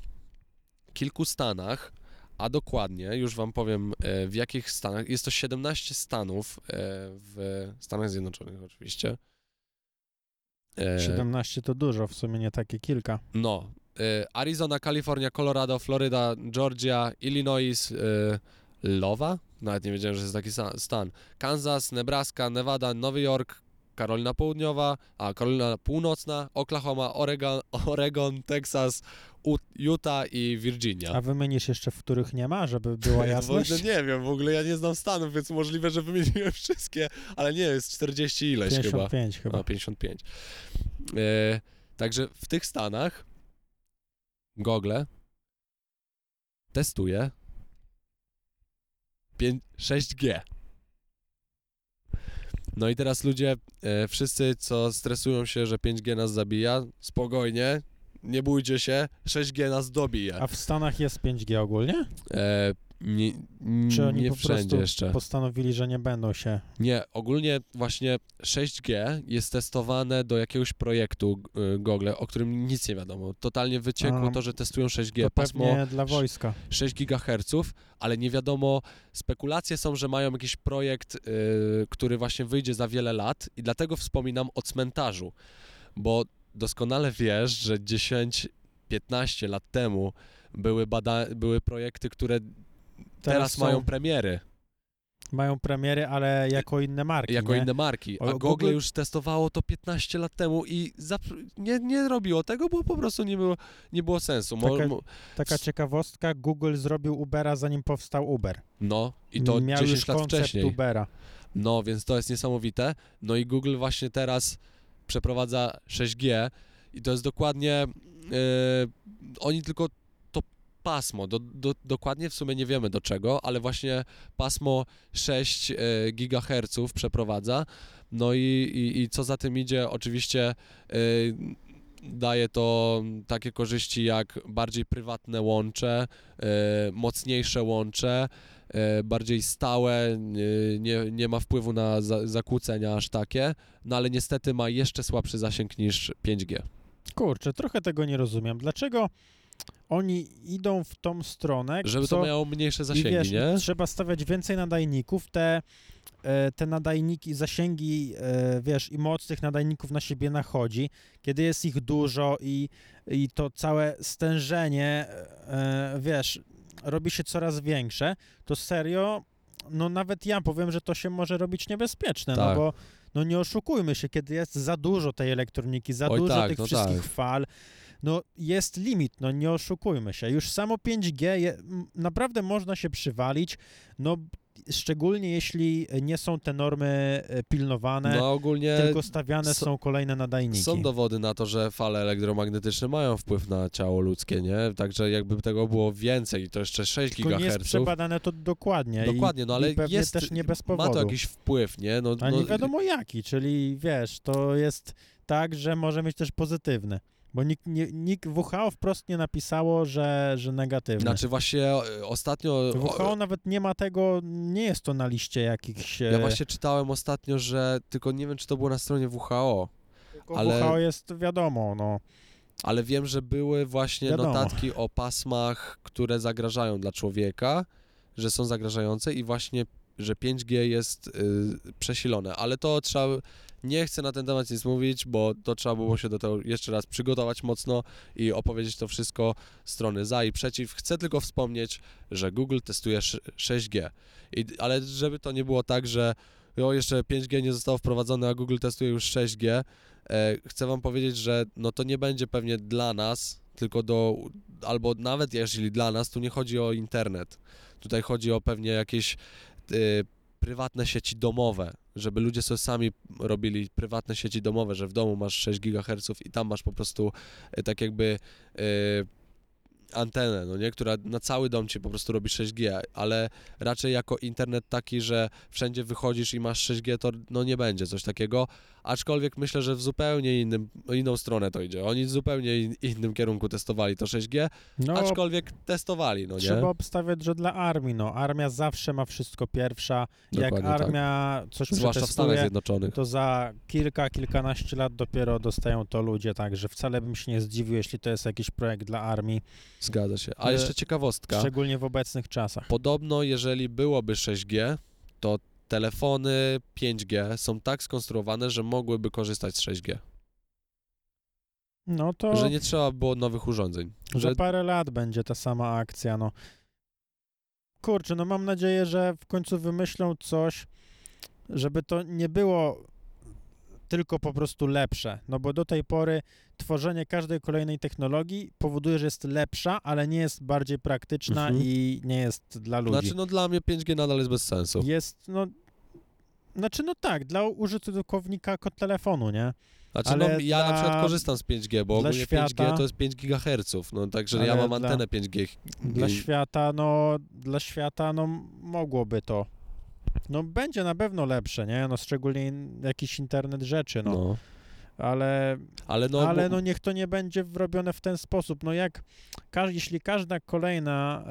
Speaker 2: kilku stanach, a dokładnie, już wam powiem e, w jakich stanach, jest to 17 stanów e, w Stanach Zjednoczonych oczywiście. E,
Speaker 1: 17 to dużo, w sumie nie takie kilka.
Speaker 2: No, e, Arizona, Kalifornia, Colorado, Floryda, Georgia, Illinois, e, Lowa, nawet nie wiedziałem, że jest taki stan, Kansas, Nebraska, Nevada, Nowy Jork, Karolina Południowa, a Karolina Północna, Oklahoma, Oregon, Oregon Texas, Utah i Virginia.
Speaker 1: A wymienisz jeszcze, w których nie ma, żeby była jasność?
Speaker 2: nie wiem, w ogóle ja nie znam stanów, więc możliwe, że wymieniłem wszystkie, ale nie, jest 40 ileś chyba.
Speaker 1: 55 chyba.
Speaker 2: A, 55. E, także w tych stanach Google testuje 5, 6G. No i teraz ludzie, e, wszyscy co stresują się, że 5G nas zabija, spokojnie, nie bójcie się, 6G nas dobije.
Speaker 1: A w Stanach jest 5G ogólnie?
Speaker 2: E, nie
Speaker 1: Czy oni
Speaker 2: nie
Speaker 1: po
Speaker 2: wszędzie
Speaker 1: prostu
Speaker 2: jeszcze.
Speaker 1: postanowili, że nie będą się...
Speaker 2: Nie, ogólnie właśnie 6G jest testowane do jakiegoś projektu y, Google, o którym nic nie wiadomo. Totalnie wyciekło
Speaker 1: A,
Speaker 2: to, że testują 6G,
Speaker 1: To
Speaker 2: pasmo
Speaker 1: dla wojska.
Speaker 2: 6 GHz, ale nie wiadomo, spekulacje są, że mają jakiś projekt, y, który właśnie wyjdzie za wiele lat i dlatego wspominam o cmentarzu, bo doskonale wiesz, że 10-15 lat temu były, bada- były projekty, które teraz,
Speaker 1: są-
Speaker 2: mają premiery.
Speaker 1: Mają premiery, ale jako inne marki,
Speaker 2: jako
Speaker 1: nie?
Speaker 2: inne marki. A Google,
Speaker 1: Google-
Speaker 2: już testowało to 15 lat temu i zap- nie, nie robiło tego, bo po prostu nie było, nie było sensu. Mo,
Speaker 1: Taka- Taka ciekawostka, Google zrobił Ubera zanim powstał Uber.
Speaker 2: no i to
Speaker 1: Miał
Speaker 2: 10
Speaker 1: już
Speaker 2: lat wcześniej.
Speaker 1: Ubera.
Speaker 2: No, więc to jest niesamowite. No i Google właśnie teraz przeprowadza 6G i to jest dokładnie, e, oni tylko pasmo, do, do, dokładnie w sumie nie wiemy do czego, ale właśnie pasmo 6 e, GHz przeprowadza. No i, i, i co za tym idzie, oczywiście e, daje to takie korzyści jak bardziej prywatne łącze, e, mocniejsze łącze, e, bardziej stałe, nie, nie ma wpływu na za, zakłócenia aż takie, no ale niestety ma jeszcze słabszy zasięg niż 5G.
Speaker 1: Kurczę, trochę tego nie rozumiem. Dlaczego oni idą w tą stronę,
Speaker 2: Żeby
Speaker 1: co...
Speaker 2: to miało mniejsze zasięgi,
Speaker 1: wiesz,
Speaker 2: nie?
Speaker 1: trzeba stawiać więcej nadajników, te, e, te nadajniki, zasięgi, e, wiesz, i moc tych nadajników na siebie nachodzi, kiedy jest ich dużo i, i to całe stężenie, e, wiesz, robi się coraz większe, to serio, no nawet ja powiem, że to się może robić niebezpieczne,
Speaker 2: Tak.
Speaker 1: no bo no nie oszukujmy się, kiedy jest za dużo tej elektroniki, za
Speaker 2: Oj
Speaker 1: dużo
Speaker 2: tak,
Speaker 1: tych
Speaker 2: no
Speaker 1: wszystkich
Speaker 2: tak.
Speaker 1: fal, no jest limit, no nie oszukujmy się. Już samo 5G je, naprawdę można się przywalić, no szczególnie jeśli nie są te normy e, pilnowane,
Speaker 2: No ogólnie
Speaker 1: tylko stawiane
Speaker 2: są-
Speaker 1: kolejne nadajniki.
Speaker 2: są dowody na to, że fale elektromagnetyczne mają wpływ na ciało ludzkie, nie? Także jakby tego było więcej, to jeszcze 6
Speaker 1: tylko nie jest
Speaker 2: GHz.
Speaker 1: przebadane to dokładnie.
Speaker 2: Dokładnie, no ale
Speaker 1: i
Speaker 2: jest,
Speaker 1: też nie bez
Speaker 2: ma
Speaker 1: powodu.
Speaker 2: to jakiś wpływ, nie? No,
Speaker 1: A
Speaker 2: no,
Speaker 1: nie wiadomo jaki, czyli wiesz, to jest tak, że może mieć też pozytywny. Bo nikt, nie, nikt WHO wprost nie napisało, że, że negatywny.
Speaker 2: Znaczy właśnie e, ostatnio...
Speaker 1: WHO nawet nie ma tego, nie jest to na liście jakichś...
Speaker 2: Ja
Speaker 1: e,
Speaker 2: właśnie czytałem ostatnio, że tylko nie wiem, czy to było na stronie WHO,
Speaker 1: tylko
Speaker 2: ale-
Speaker 1: WHO jest wiadomo, no.
Speaker 2: ale wiem, że były właśnie
Speaker 1: Wiadomo.
Speaker 2: notatki o pasmach, które zagrażają dla człowieka, że są zagrażające i właśnie, że 5G jest y, przesilone, ale to trzeba, nie chcę na ten temat nic mówić, bo to trzeba było się do tego jeszcze raz przygotować mocno i opowiedzieć to wszystko strony za i przeciw. Chcę tylko wspomnieć, że Google testuje sz- 6G, I, ale żeby to nie było tak, że o, jeszcze 5G nie zostało wprowadzone, a Google testuje już 6G, e, chcę wam powiedzieć, że no to nie będzie pewnie dla nas, tylko do, albo nawet jeśli dla nas, tu nie chodzi o internet. Tutaj chodzi o pewnie jakieś e, prywatne sieci domowe, żeby ludzie sobie sami robili prywatne sieci domowe, że w domu masz 6 GHz i tam masz po prostu e, tak jakby e, antenę, no nie, która na cały dom ci po prostu robi 6G, ale raczej jako internet taki, że wszędzie wychodzisz i masz 6G, to no nie będzie coś takiego, aczkolwiek myślę, że w zupełnie innym, inną stronę to idzie. Oni w zupełnie in, innym kierunku testowali to 6G,
Speaker 1: No,
Speaker 2: aczkolwiek testowali, no nie?
Speaker 1: trzeba obstawiać, że dla armii, no. Armia zawsze ma wszystko pierwsza. Jak
Speaker 2: Dokładnie tak.
Speaker 1: armia coś
Speaker 2: Zwłaszcza w Stanach Zjednoczonych.
Speaker 1: to za kilka, kilkanaście lat dopiero dostają to ludzie, także wcale bym się nie zdziwił, jeśli to jest jakiś projekt dla armii,
Speaker 2: Zgadza się. A jeszcze ciekawostka.
Speaker 1: szczególnie w obecnych czasach.
Speaker 2: Podobno, jeżeli byłoby 6G, to telefony 5G są tak skonstruowane, że mogłyby korzystać z 6G.
Speaker 1: No to
Speaker 2: Że nie trzeba było nowych urządzeń.
Speaker 1: za
Speaker 2: Że
Speaker 1: parę lat będzie ta sama akcja, no. Kurczę, no mam nadzieję, że w końcu wymyślą coś, żeby to nie było tylko po prostu lepsze, no bo do tej pory tworzenie każdej kolejnej technologii powoduje, że jest lepsza, ale nie jest bardziej praktyczna
Speaker 2: Mhm.
Speaker 1: i nie jest dla ludzi.
Speaker 2: Znaczy, no dla mnie 5G nadal jest bez sensu.
Speaker 1: Jest, no... Znaczy, no tak, dla użytkownika ko- telefonu, nie?
Speaker 2: Znaczy, no,
Speaker 1: ale
Speaker 2: ja na
Speaker 1: dla-
Speaker 2: przykład korzystam z 5G, bo ogólnie
Speaker 1: świata-
Speaker 2: 5G to jest 5 GHz, no także ja mam
Speaker 1: dla-
Speaker 2: antenę 5G.
Speaker 1: Dla świata, no, dla świata, no, mogłoby to. No, będzie na pewno lepsze, nie? No, szczególnie jakiś internet rzeczy, no.
Speaker 2: no.
Speaker 1: Ale,
Speaker 2: Ale no,
Speaker 1: ale no, niech to nie będzie robione w ten sposób. No, jak, ka- jeśli każda kolejna,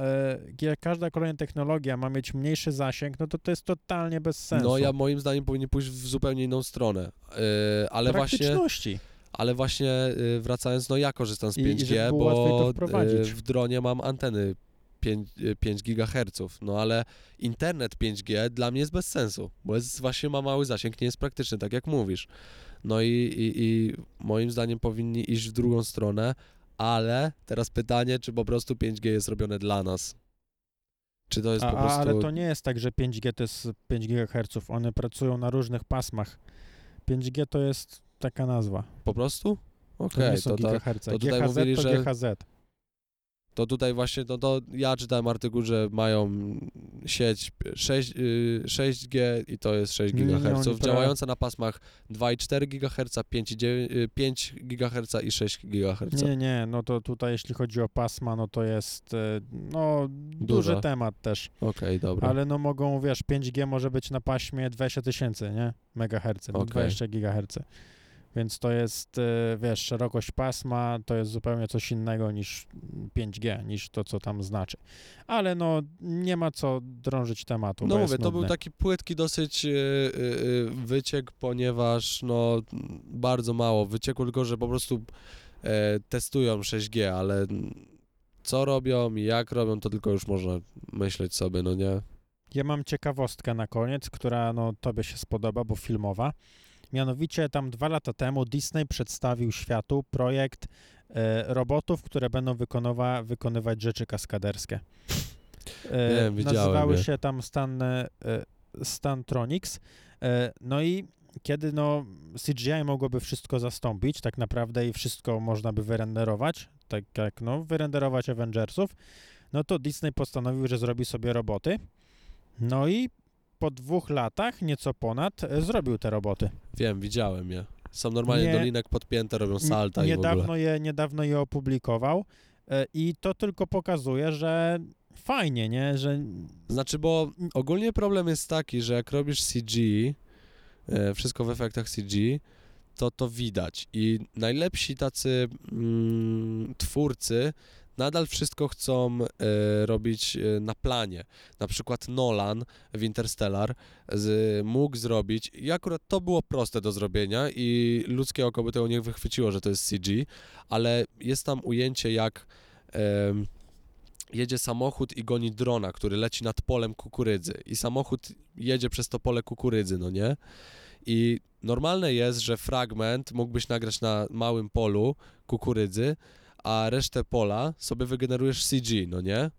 Speaker 1: e, każda kolejna technologia ma mieć mniejszy zasięg, no to to jest totalnie bez sensu.
Speaker 2: no ja moim zdaniem powinien pójść w zupełnie inną stronę. Yy, ale właśnie. Ale właśnie y, wracając, no ja korzystam z
Speaker 1: I- i
Speaker 2: 5G,
Speaker 1: żeby było łatwiej to
Speaker 2: bo y, w dronie mam anteny 5, y, 5 GHz, no ale internet 5G dla mnie jest bez sensu, bo jest, właśnie ma mały zasięg, nie jest praktyczny, tak jak mówisz. No i, i, i moim zdaniem powinni iść w drugą stronę, ale teraz pytanie, czy po prostu 5G jest robione dla nas? Czy to jest
Speaker 1: A,
Speaker 2: po prostu...
Speaker 1: ale to nie jest tak, że 5G to jest 5 GHz. One pracują na różnych pasmach. 5G to jest taka nazwa.
Speaker 2: Po prostu? Okej,
Speaker 1: są
Speaker 2: to, to,
Speaker 1: gigaherce.
Speaker 2: to tutaj
Speaker 1: GHz
Speaker 2: mówili,
Speaker 1: to
Speaker 2: że-
Speaker 1: GHz.
Speaker 2: To tutaj właśnie, no to ja czytałem artykuł, że mają sieć 6, y, 6G i to jest 6
Speaker 1: Nie, nie, oni
Speaker 2: GHz,
Speaker 1: pra-
Speaker 2: działająca na pasmach 2,4 GHz, 5,9 y, 5 GHz i 6 GHz.
Speaker 1: Nie, nie, no to tutaj jeśli chodzi o pasma, no to jest e, no duży
Speaker 2: Duża.
Speaker 1: temat też.
Speaker 2: Okej, dobra.
Speaker 1: Ale no mogą, wiesz, 5G może być na paśmie 20 tysięcy, nie? Megahercy, no
Speaker 2: Okej.
Speaker 1: 20 gigahercy. Więc to jest, e, wiesz, szerokość pasma to jest zupełnie coś innego niż 5G, niż to, co tam znaczy. Ale no, nie ma co drążyć tematu,
Speaker 2: No mówię, to był taki płytki dosyć y, y, wyciek, ponieważ no bardzo mało wyciekło, tylko że po prostu e, testują 6G, ale co robią i jak robią, to tylko już można myśleć sobie, no nie?
Speaker 1: Ja mam ciekawostkę na koniec, która no, tobie się spodoba, bo filmowa. Mianowicie tam dwa lata temu Disney przedstawił światu projekt e, robotów, które będą wykonowa- wykonywać rzeczy kaskaderskie. E,
Speaker 2: widziałem
Speaker 1: nazywały
Speaker 2: je.
Speaker 1: się tam Stan, e, Stantronics. E, no i kiedy no, CGI mogłoby wszystko zastąpić, tak naprawdę i wszystko można by wyrenderować, tak jak no, wyrenderować Avengersów, no to Disney postanowił, że zrobi sobie roboty. No i po dwóch latach, nieco ponad, e, zrobił te roboty.
Speaker 2: Wiem, widziałem je. Są normalnie
Speaker 1: Nie-
Speaker 2: do linek podpięte, robią salta i w
Speaker 1: niedawno
Speaker 2: ogóle.
Speaker 1: je, niedawno je opublikował e, i to tylko pokazuje, że fajnie, nie? Że
Speaker 2: Znaczy, bo ogólnie problem jest taki, że jak robisz CG, e, wszystko w efektach CG, to to widać. I najlepsi tacy mm, twórcy nadal wszystko chcą e, robić e, na planie. Na przykład Nolan w Interstellar z, mógł zrobić, i akurat to było proste do zrobienia i ludzkie oko by tego nie wychwyciło, że to jest CG, ale jest tam ujęcie jak jedzie samochód i goni drona, który leci nad polem kukurydzy i samochód jedzie przez to pole kukurydzy, no nie? I normalne jest, że fragment mógłbyś nagrać na małym polu kukurydzy, a resztę pola sobie wygenerujesz CG, no nie?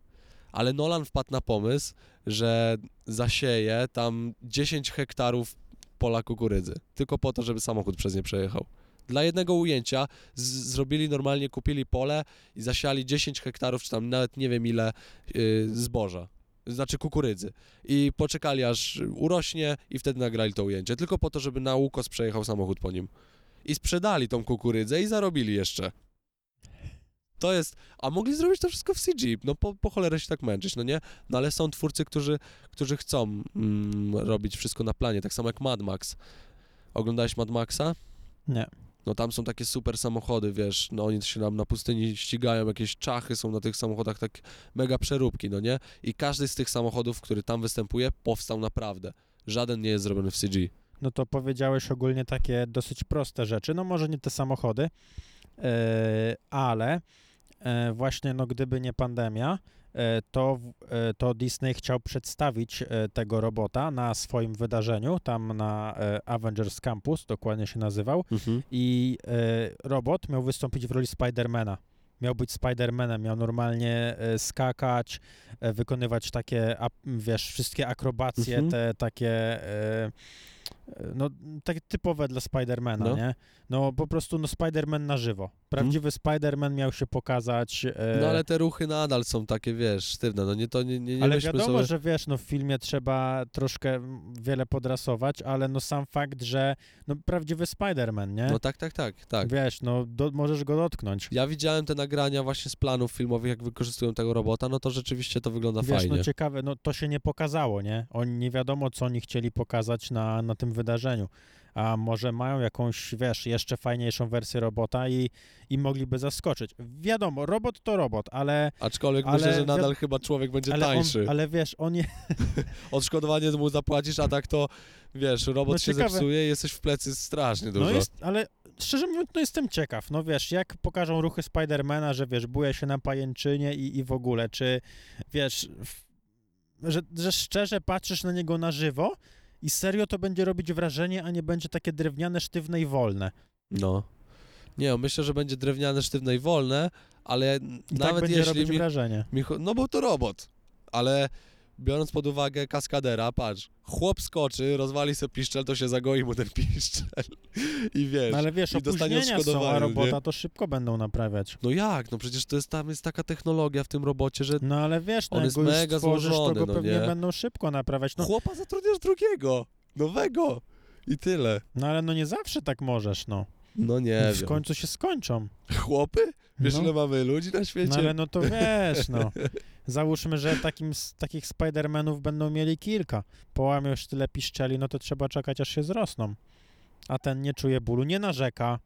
Speaker 2: Ale Nolan wpadł na pomysł, że zasieje tam 10 hektarów pola kukurydzy, tylko po to, żeby samochód przez nie przejechał. Dla jednego ujęcia zrobili normalnie, kupili pole i zasiali 10 hektarów, czy tam nawet nie wiem ile yy, zboża, znaczy kukurydzy. I poczekali aż urośnie i wtedy nagrali to ujęcie, tylko po to, żeby na ukos przejechał samochód po nim. I sprzedali tą kukurydzę i zarobili jeszcze. To jest, a mogli zrobić to wszystko w CG, no po, po cholerę się tak męczyć, no nie? No ale są twórcy, którzy, którzy chcą mm, robić wszystko na planie, tak samo jak Mad Max. Oglądałeś Mad Maxa?
Speaker 1: Nie.
Speaker 2: No tam są takie super samochody, wiesz, no oni się nam na pustyni ścigają, jakieś czachy są na tych samochodach, tak mega przeróbki, no nie? I każdy z tych samochodów, który tam występuje, powstał naprawdę. Żaden nie jest zrobiony w CG.
Speaker 1: No to powiedziałeś ogólnie takie dosyć proste rzeczy. No może nie te samochody, yy, ale właśnie no gdyby nie pandemia, e, to, e, to Disney chciał przedstawić e, tego robota na swoim wydarzeniu, tam na e, Avengers Campus, dokładnie się nazywał. I e, robot miał wystąpić w roli Spidermana. Miał być Spidermanem, miał normalnie e, skakać, e, wykonywać takie, wiesz, wszystkie akrobacje,
Speaker 2: Mhm.
Speaker 1: te takie, e, e, no, takie typowe dla Spidermana,
Speaker 2: No.
Speaker 1: nie? No, po prostu, no, Spiderman na żywo. Prawdziwy Spiderman miał się pokazać. e,
Speaker 2: No ale te ruchy nadal są takie, wiesz, sztywne, no nie to nie, nie, nie
Speaker 1: ale wiadomo,
Speaker 2: sobie...
Speaker 1: że wiesz, no w filmie trzeba troszkę wiele podrasować, ale no sam fakt, że no prawdziwy Spider-Man, nie?
Speaker 2: No tak, tak, tak, tak.
Speaker 1: Wiesz, no do, możesz go dotknąć.
Speaker 2: Ja widziałem te nagrania właśnie z planów filmowych, jak wykorzystują tego robota, no to rzeczywiście to wygląda
Speaker 1: Wiesz,
Speaker 2: fajnie.
Speaker 1: no ciekawe, no to się nie pokazało, nie? Oni nie wiadomo, co oni chcieli pokazać na, na tym wydarzeniu. A może mają jakąś, wiesz, jeszcze fajniejszą wersję robota i, i mogliby zaskoczyć. Wiadomo, robot to robot, ale,
Speaker 2: Aczkolwiek
Speaker 1: ale
Speaker 2: myślę, że
Speaker 1: wi-
Speaker 2: nadal chyba człowiek będzie
Speaker 1: ale, on,
Speaker 2: tańszy.
Speaker 1: ale wiesz, on je,
Speaker 2: Odszkodowanie mu zapłacisz, a tak to, wiesz, robot
Speaker 1: No
Speaker 2: się
Speaker 1: ciekawe.
Speaker 2: zepsuje i jesteś w plecy strasznie dużo.
Speaker 1: No jest, ale szczerze mówiąc, no jestem ciekaw. No wiesz, jak pokażą ruchy Spidermana, że wiesz, buje się na pajęczynie i, i w ogóle, czy wiesz, w, że, że szczerze patrzysz na niego na żywo i serio to będzie robić wrażenie, a nie będzie takie drewniane, sztywne i wolne.
Speaker 2: No. Nie, no, myślę, że będzie drewniane, sztywne i wolne, ale
Speaker 1: I tak
Speaker 2: nawet
Speaker 1: będzie
Speaker 2: jeśli
Speaker 1: robić
Speaker 2: mi,
Speaker 1: wrażenie.
Speaker 2: mi... No bo to robot, ale biorąc pod uwagę kaskadera, patrz, chłop skoczy, rozwali sobie piszczel, to się zagoi mu ten piszczel i wiesz...
Speaker 1: No, ale wiesz,
Speaker 2: i dostanie
Speaker 1: są, a robota
Speaker 2: nie?
Speaker 1: to szybko będą naprawiać.
Speaker 2: No jak? No przecież to jest, tam jest taka technologia w tym robocie, że
Speaker 1: No ale wiesz, no
Speaker 2: On jest mega
Speaker 1: stworzysz, to
Speaker 2: złożony,
Speaker 1: go
Speaker 2: no
Speaker 1: pewnie
Speaker 2: nie?
Speaker 1: będą szybko naprawiać. No,
Speaker 2: chłopa zatrudniasz drugiego, nowego i tyle.
Speaker 1: no ale no nie zawsze tak możesz, no.
Speaker 2: No nie
Speaker 1: w
Speaker 2: wiem.
Speaker 1: końcu się skończą.
Speaker 2: Chłopy? Wiesz,
Speaker 1: No.
Speaker 2: ile mamy ludzi na świecie?
Speaker 1: No ale no to wiesz, no. Załóżmy, że takim, takich Spidermanów będą mieli kilka. Połamią już tyle piszczeli, no to trzeba czekać, aż się zrosną. A ten nie czuje bólu, nie narzeka,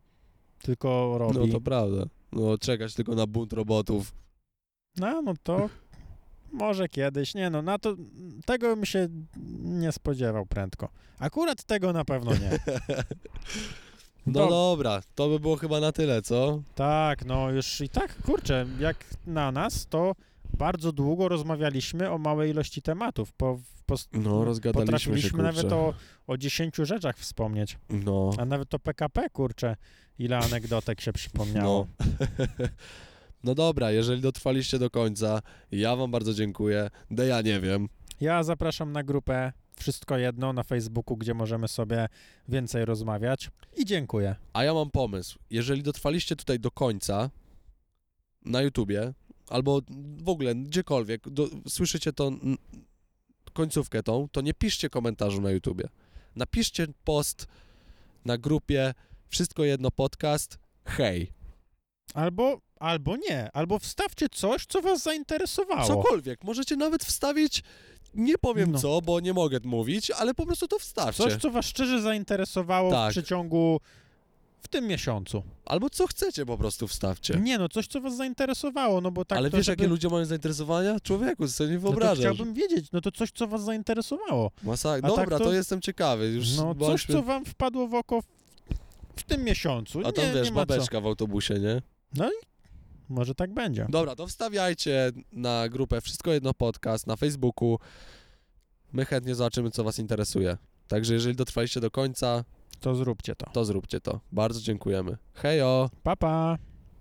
Speaker 1: tylko robi.
Speaker 2: No to prawda. No czekać tylko na bunt robotów.
Speaker 1: No, no to może kiedyś. Nie no, na to tego bym się nie spodziewał prędko. Akurat tego na pewno nie.
Speaker 2: No
Speaker 1: Dob-
Speaker 2: dobra, to by było chyba na tyle, co?
Speaker 1: Tak, no już i tak, kurczę, jak na nas, to bardzo długo rozmawialiśmy o małej ilości tematów. Po, po,
Speaker 2: No, rozgadaliśmy się,
Speaker 1: Potrafiliśmy nawet
Speaker 2: kurczę.
Speaker 1: o, o 10 rzeczach wspomnieć.
Speaker 2: No.
Speaker 1: A nawet to PKP, kurczę, ile anegdotek się przypomniało.
Speaker 2: No. no dobra, jeżeli dotrwaliście do końca, ja wam bardzo dziękuję. De ja nie wiem.
Speaker 1: Ja zapraszam na grupę Wszystko Jedno na Facebooku, gdzie możemy sobie więcej rozmawiać. I dziękuję.
Speaker 2: A ja mam pomysł. Jeżeli dotrwaliście tutaj do końca na YouTubie, albo w ogóle gdziekolwiek, do, słyszycie to końcówkę tą, to nie piszcie komentarzu na YouTubie. Napiszcie post na grupie Wszystko Jedno Podcast. Hej.
Speaker 1: Albo, albo nie, albo wstawcie coś, co was zainteresowało.
Speaker 2: Cokolwiek. Możecie nawet wstawić, nie powiem
Speaker 1: No.
Speaker 2: co, bo nie mogę mówić, ale po prostu to wstawcie.
Speaker 1: Coś, co was szczerze zainteresowało w
Speaker 2: Tak.
Speaker 1: przeciągu w tym miesiącu.
Speaker 2: Albo co chcecie po prostu wstawcie.
Speaker 1: Nie no, coś, co was zainteresowało, no bo tak
Speaker 2: ale
Speaker 1: to,
Speaker 2: wiesz,
Speaker 1: żeby...
Speaker 2: jakie ludzie mają zainteresowania? Człowieku, sobie nie
Speaker 1: No to
Speaker 2: wyobrażasz.
Speaker 1: chciałbym wiedzieć, no to coś, co was zainteresowało.
Speaker 2: Masak-
Speaker 1: tak
Speaker 2: Dobra,
Speaker 1: to-
Speaker 2: to... jestem ciekawy. Już
Speaker 1: No coś, co wam wpadło w oko w, w tym miesiącu.
Speaker 2: A tam
Speaker 1: nie,
Speaker 2: wiesz,
Speaker 1: nie ma co.
Speaker 2: babeczka w autobusie, nie?
Speaker 1: Może tak będzie.
Speaker 2: Dobra, to wstawiajcie na grupę Wszystko Jedno Podcast na Facebooku. My chętnie zobaczymy, co was interesuje. Także jeżeli dotrwaliście do końca,
Speaker 1: To zróbcie to.
Speaker 2: to zróbcie to. Bardzo dziękujemy. Hejo!
Speaker 1: Pa, pa.